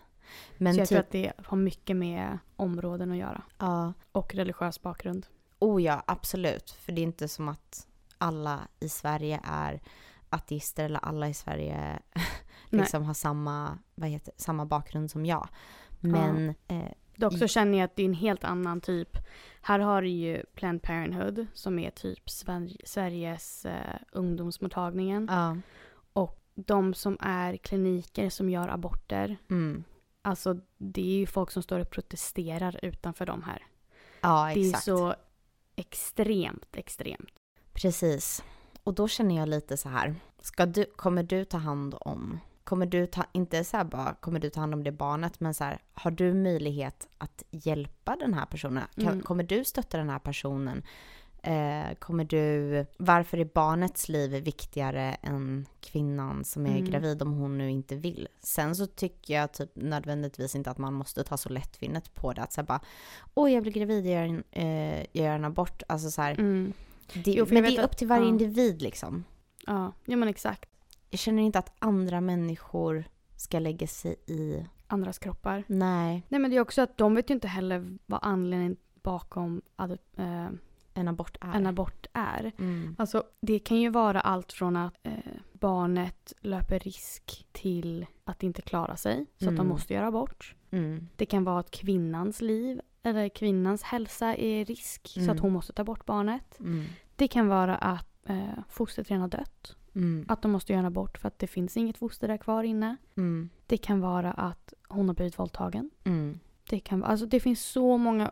Men så jag typ, tror att det har mycket med områden att göra. ja. Och religiös bakgrund. Oh ja, absolut. För det är inte som att alla i Sverige är ateister eller alla i Sverige <laughs> Nej. liksom har samma, vad heter, samma bakgrund som jag. Men eh, Dock så känner jag att det är en helt annan typ. Här har du ju Planned Parenthood som är typ Sver- Sveriges eh, ungdomsmottagningen. ja, Och de som är kliniker som gör aborter. mm, Alltså det är ju folk som står och protesterar utanför de här. ja Det är exakt. så extremt, extremt. Precis. Och då känner jag lite så här, ska du, kommer du ta hand om, kommer du ta, inte så här bara, kommer du ta hand om det barnet, men så här, har du möjlighet att hjälpa den här personen? Kan, Mm. Kommer du stötta den här personen? Eh, kommer du, varför är barnets liv viktigare än kvinnan som är Mm. gravid om hon nu inte vill? Sen så tycker jag typ nödvändigtvis inte att man måste ta så lättvindigt på det, att säga bara, åh jag blir gravid, jag gör en, eh, jag gör en abort, alltså så här, Mm. Det, Jo, men det är upp till varje ja. individ liksom. Ja, ja men exakt. Jag känner inte att andra människor ska lägga sig i. Andras kroppar. Nej, Nej men det är också att de vet ju inte heller vad anledningen bakom ad, eh, en abort är. en abort är. Mm. Alltså det kan ju vara allt från att eh, barnet löper risk till att inte klara sig så att de Mm. måste göra abort. Mm. Det kan vara att kvinnans liv eller kvinnans hälsa är i risk så Mm. att hon måste ta bort barnet. Mm. Det kan vara att eh, fostret redan har dött. Mm. Att de måste göra en abort för att det finns inget foster där kvar inne. Mm. Det kan vara att hon har blivit våldtagen. Mm. Det, kan, alltså det finns så många,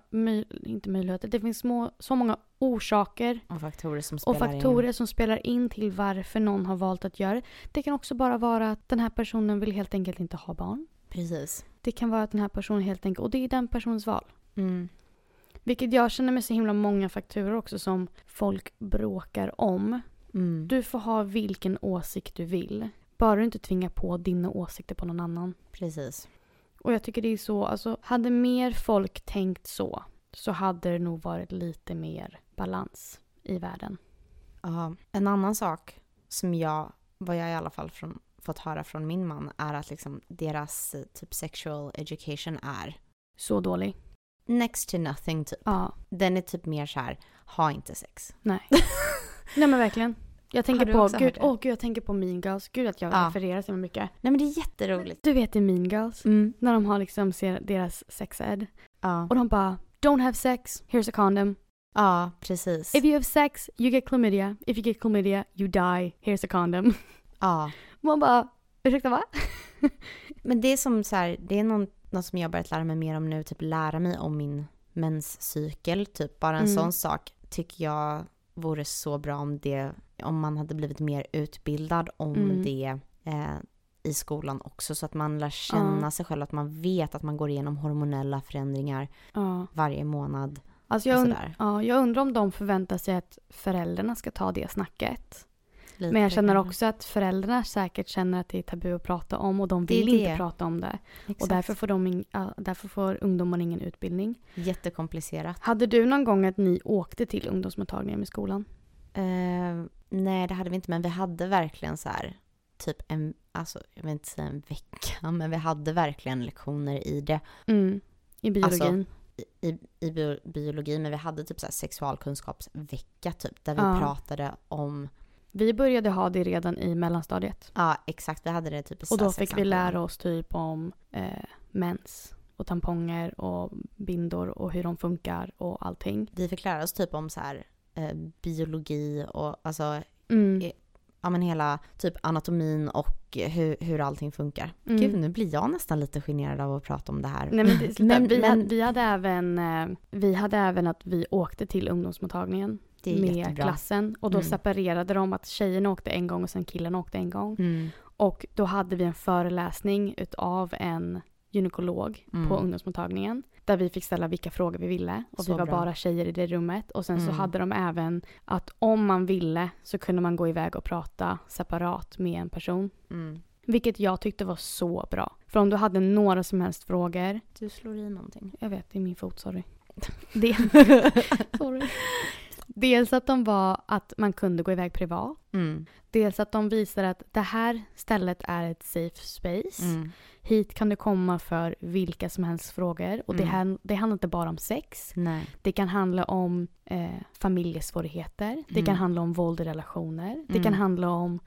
inte möjligheter, det finns små, så många orsaker Och faktorer som och spelar faktorer in. som spelar in till varför någon har valt att göra det. Det kan också bara vara att den här personen vill helt enkelt inte ha barn. Precis. Det kan vara att den här personen helt enkelt, och det är den personens val. Mm. Vilket jag känner med så himla många faktorer också som folk bråkar om. Mm. Du får ha vilken åsikt du vill. Bara du inte tvingar på dina åsikter på någon annan. Precis. Och jag tycker det är så, alltså hade mer folk tänkt så så hade det nog varit lite mer balans i världen. Ja. En annan sak som jag, vad jag i alla fall från, fått höra från min man är att liksom deras eh, typ sexual education är Så dålig. Next to nothing typ. Ja, Den är typ mer så här, ha inte sex. nej. <laughs> nej men verkligen. Jag tänker på, gud, åh gud jag tänker på Mean Girls. Gud att jag Ja. refererar så mycket. Nej men det är jätteroligt. Du vet i Mean Girls, Mm. när de har liksom ser deras sex ed. Ja. Och de bara, don't have sex, here's a condom. ja, precis. If you have sex, you get chlamydia. If you get chlamydia, you die, here's a condom. Ja. Man bara, ursäkta va? Men det är som så här, det är någon, något som jag börjat lära mig mer om nu, typ lära mig om min menscykel, typ bara en Mm. sån sak tycker jag vore så bra om det, om man hade blivit mer utbildad om Mm. det eh, i skolan också så att man lär känna Ja. sig själv, att man vet att man går igenom hormonella förändringar Ja. varje månad Alltså jag, und- ja, jag undrar om de förväntar sig att föräldrarna ska ta det snacket. Lite Men jag känner också att föräldrarna säkert känner att det är tabu att prata om och de vill inte prata om det. Och Exakt. därför får, de därför får ungdomarna ingen utbildning. Jättekomplicerat. Hade du någon gång att ni åkte till ungdomsmottagningen med skolan? Eh, nej, det hade vi inte, men vi hade verkligen så här, typ en, alltså jag vill inte säga en vecka, <laughs> men vi hade verkligen lektioner i det, Mm. I biologin? Alltså, i, i, i bio, biologi, men vi hade typ så här sexualkunskapsvecka typ, där vi Ja. pratade om, vi började ha det redan i mellanstadiet. ja exakt, vi hade det typ i Och då fick vi lära oss typ om eh, mens och tamponger och bindor och hur de funkar och allting. Vi fick lära oss typ om så här eh, biologi och alltså Mm. Eh, ja men hela typ anatomin och hur, hur allting funkar. Mm. Gud nu blir jag nästan lite generad av att prata om det här. Nej men, det. Men- vi, men- hade, vi, hade även, eh, vi hade även att vi åkte till ungdomsmottagningen med jättebra. klassen och då Mm. separerade de att tjejerna åkte en gång och sen killarna åkte en gång. Mm. Och då hade vi en föreläsning utav en gynekolog Mm. på ungdomsmottagningen. Där vi fick ställa vilka frågor vi ville. Och Så vi var bra. bara tjejer i det rummet. Och sen så Mm. hade de även att om man ville så kunde man gå iväg och prata separat med en person. Mm. Vilket jag tyckte var så bra. För om du hade några som helst frågor. Du slår i någonting. Jag vet, det är min fot, sorry. <laughs> Det, <laughs> sorry. Dels att de var att man kunde gå iväg privat. Mm. Dels att de visar att det här stället är ett safe space. Mm. Hit kan du komma för vilka som helst frågor. Och det, Mm. här, det handlar inte bara om sex. Nej. Det kan handla om eh, familjesvårigheter. Det Mm. kan handla om våld i relationer. Det Mm. kan handla om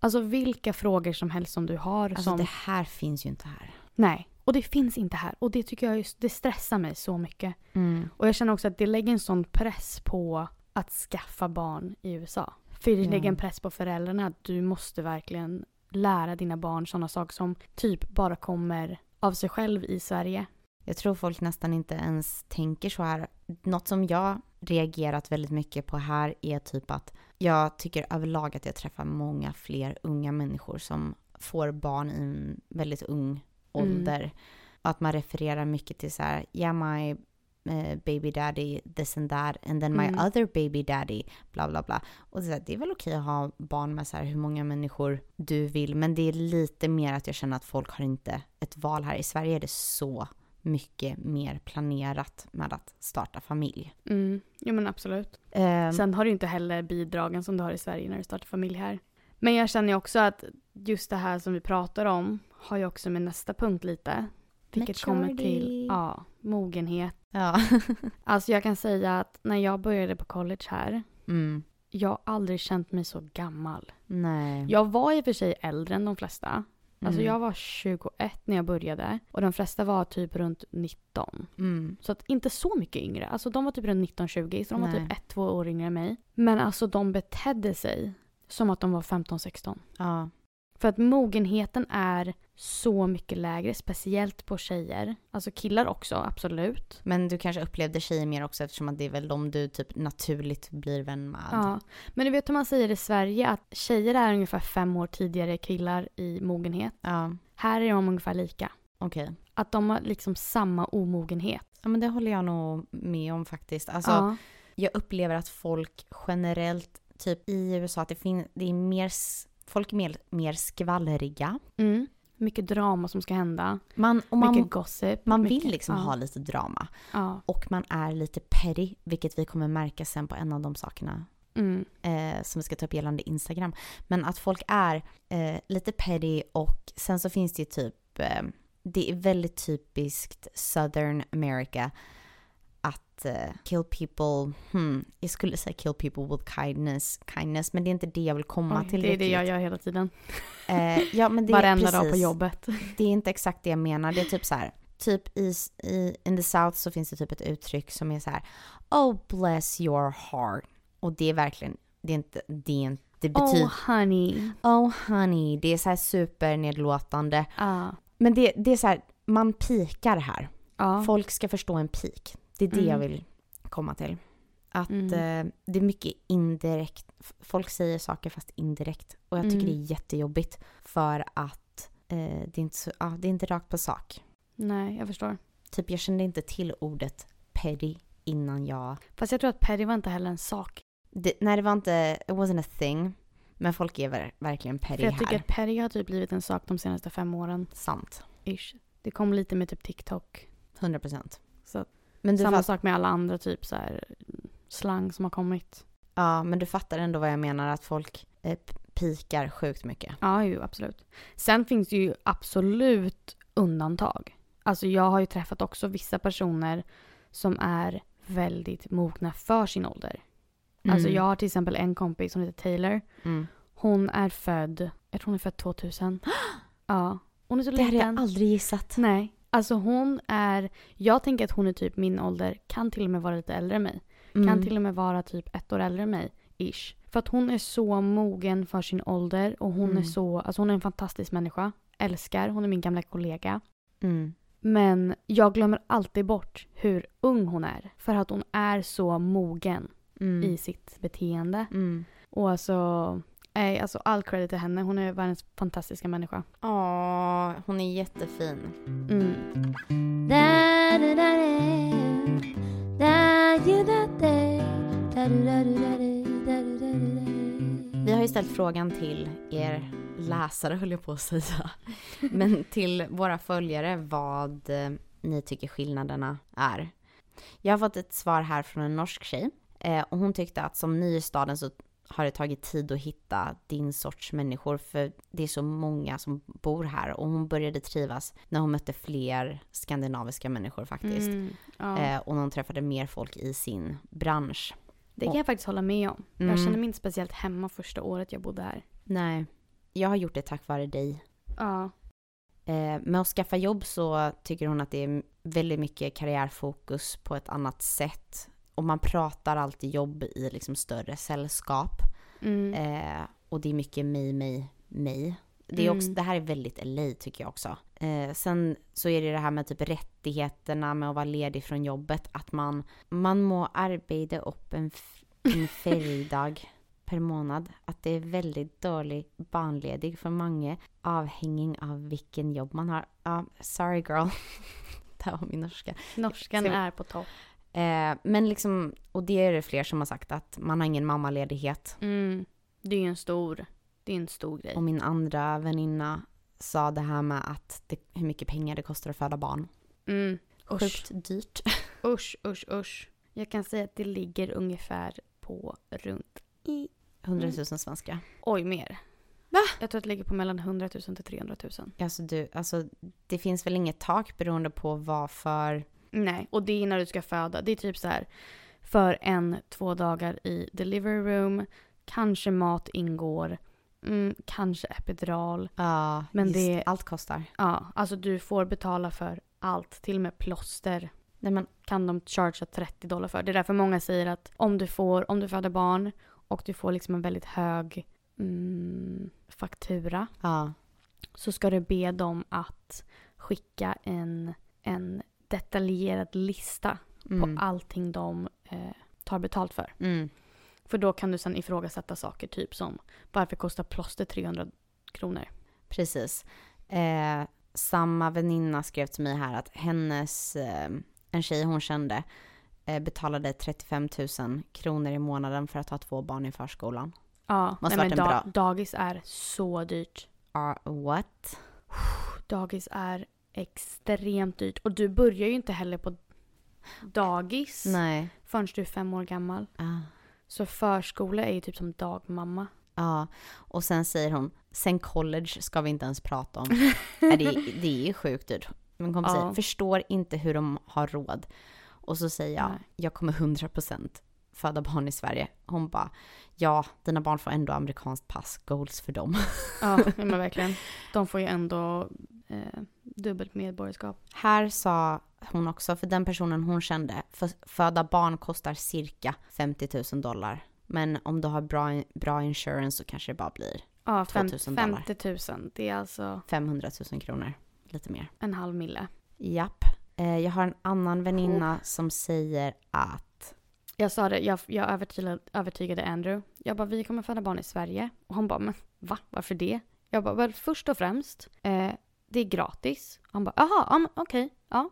alltså vilka frågor som helst som du har. Alltså som, det här finns ju inte här. Nej, och det finns inte här. Och det tycker jag just, det stressar mig så mycket. Mm. Och jag känner också att det lägger en sån press på att skaffa barn i USA. För det lägger en press på föräldrarna att du måste verkligen lära dina barn sådana saker som typ bara kommer av sig själv i Sverige. Jag tror folk nästan inte ens tänker så här. Något som jag reagerat väldigt mycket på här är typ att jag tycker överlag att jag träffar många fler unga människor som får barn i en väldigt ung ålder. Att man refererar mycket till så här, yeah my eh, baby daddy, this and that, and then my Mm. other baby daddy, bla bla bla. Och det är, här, det är väl okej att ha barn med så här hur många människor du vill, men det är lite mer att jag känner att folk har inte ett val här. I Sverige är det så mycket mer planerat med att starta familj. Mm. Jo men absolut. Ehm, Sen har du inte heller bidragen som du har i Sverige när du startar familj här. Men jag känner också att just det här som vi pratar om har ju också med nästa punkt lite. Vilket kommer till Maturity. ja, mogenhet. ja. <laughs> Alltså jag kan säga att när jag började på college här, mm. jag har aldrig känt mig så gammal. Nej. Jag var i och för sig äldre än de flesta. Alltså Mm. jag var 21 när jag började och de flesta var typ runt 19. Mm. Så att inte så mycket yngre. Alltså de var typ runt 19-20 så de var Nej. typ ett, två år yngre än mig. Men alltså de betedde sig som att de var 15-16. Ja. För att mogenheten är så mycket lägre, speciellt på tjejer. Alltså killar också, absolut. Men du kanske upplevde tjejer mer också eftersom att det är väl de du typ naturligt blir vän med. Ja. Men du vet hur man säger i Sverige att tjejer är ungefär fem år tidigare killar i mogenhet. Ja, Här är de ungefär lika. okej. Att de har liksom samma omogenhet. Ja men det håller jag nog med om faktiskt. Alltså ja. jag upplever att folk generellt, typ i USA, att det, fin- det är mer, folk är mer, mer skvallriga. Mm. Mycket drama som ska hända. Man, och man, mycket gossip. man mycket, vill liksom ja. ha lite drama. Ja. Och man är lite petty, vilket vi kommer märka sen på en av de sakerna Mm. eh, som vi ska ta upp gällande Instagram. Men att folk är eh, lite petty och sen så finns det ju typ, eh, det är väldigt typiskt Southern America att eh, kill people, hmm, jag skulle säga kill people with kindness, kindness, men det är inte det jag vill komma Oj, till det är det riktigt. jag gör hela tiden. Eh, ja, men det är Varenda precis, dag på jobbet. Det är inte exakt det jag menar, det är typ så här, typ i, i in the south så finns det typ ett uttryck som är så här, oh bless your heart. Och det är verkligen, det är inte, det är inte, det betyder, Oh honey. oh honey, det är så här supernedlåtande. Ja. Men det, det är så här, man pikar här. Ja. Folk ska förstå en pik. Det är det Mm. jag vill komma till. Att Mm. eh, det är mycket indirekt. Folk säger saker fast indirekt. Och jag tycker Mm. det är jättejobbigt. För att eh, det, är inte så, ja, det är inte rakt på sak. Nej, jag förstår. Typ jag kände inte till ordet petty innan jag... Fast jag tror att Perry var inte heller en sak. Det, nej det var inte, it wasn't a thing. Men folk är ver, verkligen petty För jag här. tycker att Perry har typ blivit en sak de senaste fem åren. Sant. Ish. Det kom lite med typ TikTok. 100 procent. Men samma fatt, sak med alla andra typ så här slang som har kommit. ja, men du fattar ändå vad jag menar. Att folk eh, pikar sjukt mycket. Ja, ju absolut. Sen finns det ju absolut undantag. Alltså jag har ju träffat också vissa personer som är väldigt mogna för sin ålder. Alltså Mm. jag har till exempel en kompis som heter Taylor. Mm. Hon är född, jag tror hon är född 2000. <gasps> Ja. Hon är så Det hade liten. jag aldrig gissat. Nej. Alltså hon är, jag tänker att hon är typ min ålder, kan till och med vara lite äldre än mig. Mm. Kan till och med vara typ ett år äldre än mig, ish. För att hon är så mogen för sin ålder och hon Mm. är så, alltså hon är en fantastisk människa. Älskar, hon är min gamla kollega. Mm. Men jag glömmer alltid bort hur ung hon är. För att hon är så mogen Mm. i sitt beteende. Mm. Och alltså, nej, alltså all credit till henne. Hon är världens fantastiska människa. Åh, hon är jättefin. Mm. Vi har ju ställt frågan till er läsare höll jag på att säga. Men till våra följare vad eh, ni tycker skillnaderna är. Jag har fått ett svar här från en norsk tjej. Eh, och hon tyckte att som ny i staden så har det tagit tid att hitta din sorts människor för det är så många som bor här och hon började trivas när hon mötte fler skandinaviska människor faktiskt. Mm, ja. Eh, och när hon träffade mer folk i sin bransch. Det kan jag faktiskt hålla med om. Mm. Jag kände mig inte speciellt hemma första året jag bodde här. Nej, jag har gjort det tack vare dig. Ja. Eh, med att skaffa jobb så tycker hon att det är väldigt mycket karriärfokus på ett annat sätt. Och man pratar alltid jobb i liksom större sällskap. Mm. Eh, och det är mycket mig, mig, mig. Det, är också, Mm. det här är väldigt LA tycker jag också. Eh, sen så är det det här med typ rättigheterna med att vara ledig från jobbet. Att man, man må arbeta upp en, en <laughs> feridag per månad. Att det är väldigt dålig barnledig för många avhängig av vilken jobb man har. Ja, sorry girl. <laughs> det var min norska. Norskan Ska vi- är på topp. Eh, men liksom, och det är det fler som har sagt att man har ingen mammaledighet. Mm. Det är ju en stor, det är en stor grej. Och min andra väninna sa det här med att det, hur mycket pengar det kostar att föda barn. Mm. Usch, Sjukt dyrt. <laughs> usch, usch, usch. Jag kan säga att det ligger ungefär på runt i, 100 000 svenska. oj mer. Va? Jag tror att det ligger på mellan 100 000 till 300 000. Alltså, du, alltså det finns väl inget tak beroende på vad för... Nej, och det är när du ska föda. Det är typ så här för en, två dagar i delivery room. Kanske mat ingår. Mm, kanske epidural. Ja, Men det- allt kostar. Ja, alltså du får betala för allt. Till och med plåster Nej men, kan de chargea 30 dollar för. Det är därför många säger att om du får, om du föder barn och du får liksom en väldigt hög mm, faktura ja. så ska du be dem att skicka en, en detaljerad lista Mm. på allting de eh, tar betalt för. Mm. För då kan du sen ifrågasätta saker typ som varför kostar plåster 300 kronor? Precis. Eh, samma väninna skrev till mig här att hennes, eh, en tjej hon kände, eh, betalade 35 000 kronor i månaden för att ha två barn i förskolan. Ja, Måste nej, men en da- bra- dagis är så dyrt. Uh, what? Dagis är extremt dyrt. Och du börjar ju inte heller på dagis Nej. förrän du är fem år gammal. Ah. Så förskola är ju typ som dagmamma. Ja, och sen säger hon, sen college ska vi inte ens prata om. <laughs> Nej, det, är- det är ju sjukt dyrt. Min kompis Ja. säger, förstår inte hur de har råd. Och så säger jag, Nej. jag kommer 100% föda barn i Sverige. Hon bara, ja, dina barn får ändå amerikanskt pass, goals för dem. Ja, <laughs> men verkligen. De får ju ändå eh, dubbelt medborgarskap. Här sa hon också, för den personen hon kände, för föda barn kostar cirka 50 000 dollar. Men om du har bra, bra insurance så kanske det bara blir Ja, fem, 2000 dollar. 50 000. Det är alltså 500 000 kronor. Lite mer. en halv mille. Japp. Eh, jag har en annan väninna som säger att... Jag sa det, jag, jag övertygade, övertygade Andrew. Jag bara, vi kommer föda barn i Sverige. Och han bara, men va? Varför det? Jag bara, väl först och främst, eh, det är gratis. Han bara, jaha, ja, men okej, ja.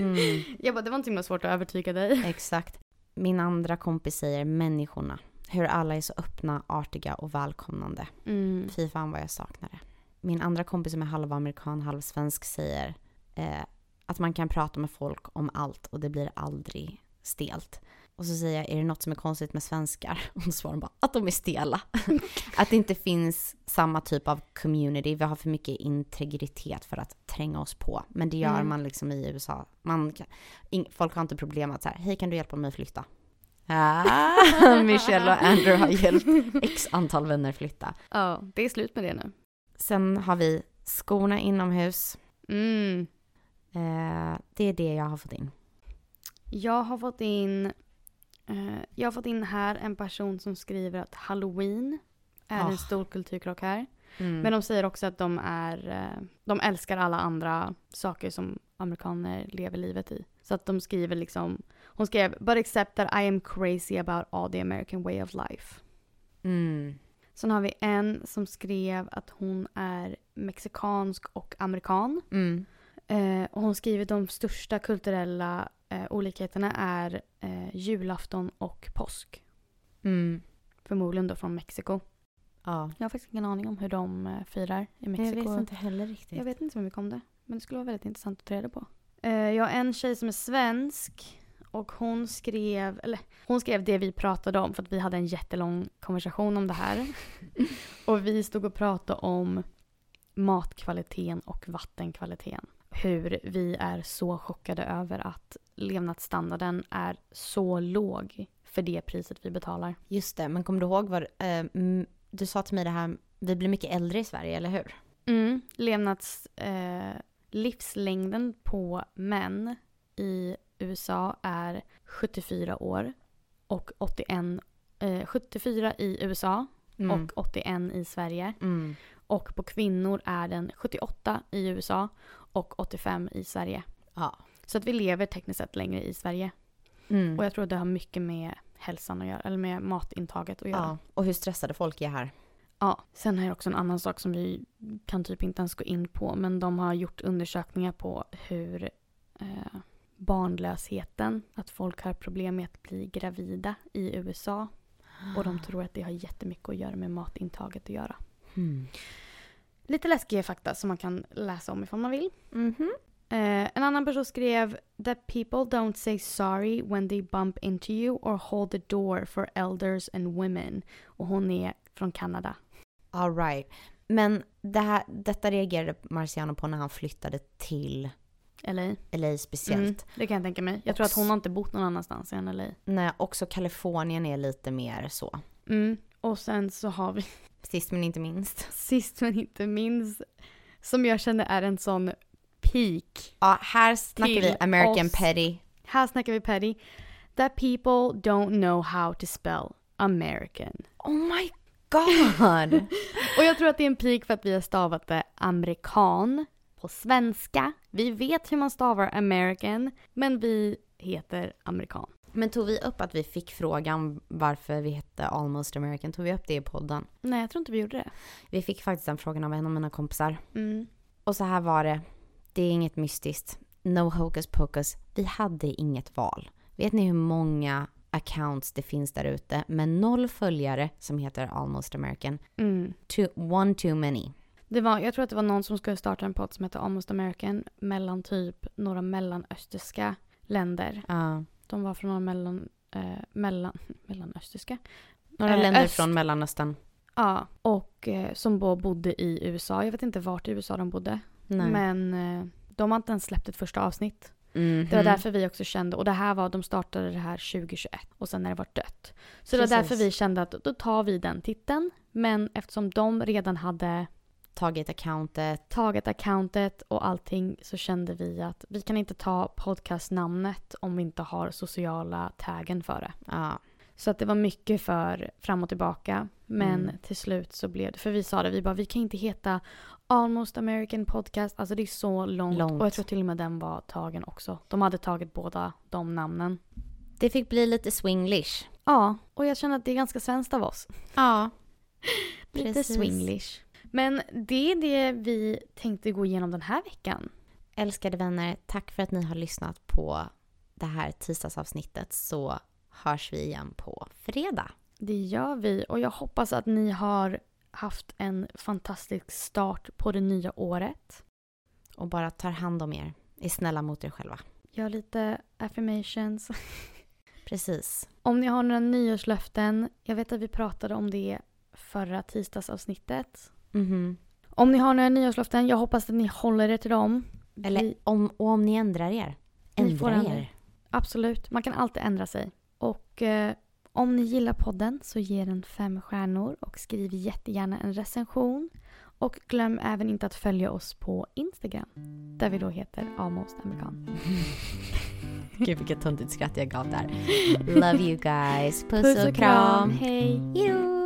Mm, <laughs> Jag bara, det var inte himla svårt att övertyga dig. exakt. Min andra kompis säger människorna. Hur alla är så öppna, artiga och välkomnande. Mm. Fy fan vad jag saknar det. Min andra kompis som är halvamerikan, halvsvensk säger eh, att man kan prata med folk om allt och det blir aldrig stelt. Och så säger jag, är det något som är konstigt med svenskar? <laughs> Och då svarar hon bara, att de är stela. <laughs> att det inte finns samma typ av community. Vi har för mycket integritet för att tränga oss på. Men det gör Mm. man liksom i USA. Man kan, ing, folk har inte problem att så här, hej kan du hjälpa mig att flytta? Ah, <laughs> Michelle och Andrew har hjälpt x antal vänner flytta. Ja, det är slut med det nu. Sen har vi skorna inomhus. Mm. Eh, det är det jag har fått in. Jag har fått in jag har fått in här en person som skriver att halloween är Ah. en stor kulturkrock här. Mm. Men de säger också att de är eh, de älskar alla andra saker som amerikaner lever livet i. Så att de skriver liksom hon skrev “But except that I am crazy about all the American way of life”. mm. Sen har vi en som skrev att hon är mexikansk och amerikan. Mm. Eh, och hon skriver de största kulturella eh, olikheterna är eh, julafton och påsk. Mm. Förmodligen då från Mexiko. Ja. Jag har faktiskt ingen aning om hur de eh, firar i Jag Mexiko. vet inte heller riktigt. Jag vet inte så mycket om det. Men det skulle vara väldigt intressant att ta reda på. Eh, jag har en tjej som är svensk. Och hon skrev, eller hon skrev det vi pratade om för att vi hade en jättelång konversation om det här. <laughs> och vi stod och pratade om matkvaliteten och vattenkvaliteten. Hur vi är så chockade över att levnadsstandarden är så låg för det priset vi betalar. Just det, men kommer du ihåg vad... Eh, du sa till mig det här, vi blir mycket äldre i Sverige, eller hur? Mm. Levnads... Eh, livslängden på män i USA är 74 år. Och 81... Eh, 74 i USA Mm. och 81 i Sverige. Mm. Och på kvinnor är den 78 i USA och 85 i Sverige. Ja. Så att vi lever tekniskt sett längre i Sverige. Mm. Och jag tror att det har mycket med hälsan att göra, eller med matintaget att göra. ja. Och hur stressade folk är här. Ja, sen har jag också en annan sak som vi kan typ inte ens gå in på. Men de har gjort undersökningar på hur eh, barnlösheten, att folk har problem med att bli gravida i USA. Och de tror att det har jättemycket att göra med matintaget att göra. Mm. Lite läskiga fakta som man kan läsa om ifall man vill. Mhm. Eh, en annan person skrev that people don't say sorry when they bump into you or hold the door for elders and women. Och hon är från Kanada. All right. Men det här, detta reagerade Marciano på när han flyttade till LA. LA speciellt. Mm, det kan jag tänka mig. Jag tror att hon har inte bott någon annanstans än LA. Nej, också Kalifornien är lite mer så. Mm. Och sen så har vi Sist men inte minst. sist men inte minst som jag känner är en sån peak. Ja, här snackar vi American oss. petty. Här snackar vi petty. That people don't know how to spell American. Oh my god! <laughs> Och jag tror att det är en peak för att vi har stavat det amerikan på svenska. Vi vet hur man stavar American, men vi heter amerikan. men tog vi upp att vi fick frågan varför vi hette Almost American? Tog vi upp det i podden? Nej, jag tror inte vi gjorde det. Vi fick faktiskt den frågan av en av mina kompisar. Mm. Och så här var det. Det är inget mystiskt. No hocus pocus. Vi hade inget val. Vet ni hur många accounts det finns där ute med noll följare som heter Almost American? Mm. Too, one too many. Det var, jag tror att det var någon som skulle starta en podd som heter Almost American mellan typ några mellanösterska länder. Ja. De var från några mellan, eh, mellan, <laughs> mellanösterska. Några Eh, länder öst. från Mellanöstern. Ja, och eh, som bodde i USA. Jag vet inte vart i USA de bodde. Nej. Men eh, de har inte ens släppt ett första avsnitt. Mhm. Det var därför vi också kände, och det här var, de startade det här 2021 och sen är det varit dött. Så det var Precis. därför vi kände att då tar vi den titeln. Men eftersom de redan hade Tagit accountet. tagit accountet och allting så kände vi att vi kan inte ta podcastnamnet om vi inte har sociala taggen för det. Ja. Så att det var mycket för fram och tillbaka. Men Mm. till slut så blev det, för vi sa det, vi bara vi kan inte heta Almost American Podcast, alltså det är så långt. Långt. Och jag tror till och med den var tagen också. De hade tagit båda de namnen. Det fick bli lite swinglish. Ja, och jag känner att det är ganska svenskt av oss. Ja. <laughs> Lite Precis. swinglish. Men det är det vi tänkte gå igenom den här veckan. Älskade vänner, tack för att ni har lyssnat på det här tisdagsavsnittet så hörs vi igen på fredag. Det gör vi och jag hoppas att ni har haft en fantastisk start på det nya året. Och bara tar hand om er. Är snälla mot er själva. Gör lite affirmations. <laughs> Precis. Om ni har några nyårslöften, jag vet att vi pratade om det förra tisdagsavsnittet. Mhm. Om ni har några nyårslöften, jag hoppas att ni håller er till dem. Eller Vi- om, och om ni ändrar er. Ni får Ändra ändra er. er. Absolut, man kan alltid ändra sig. Och eh, om ni gillar podden så ge den fem stjärnor och skriv jättegärna en recension. Och glöm även inte att följa oss på Instagram. Där vi då heter Almost Amerikan. <laughs> Gud vilket töntigt skratt jag gav där. <laughs> Love you guys. Puss, Puss och, och kram. Hej. Hejdå.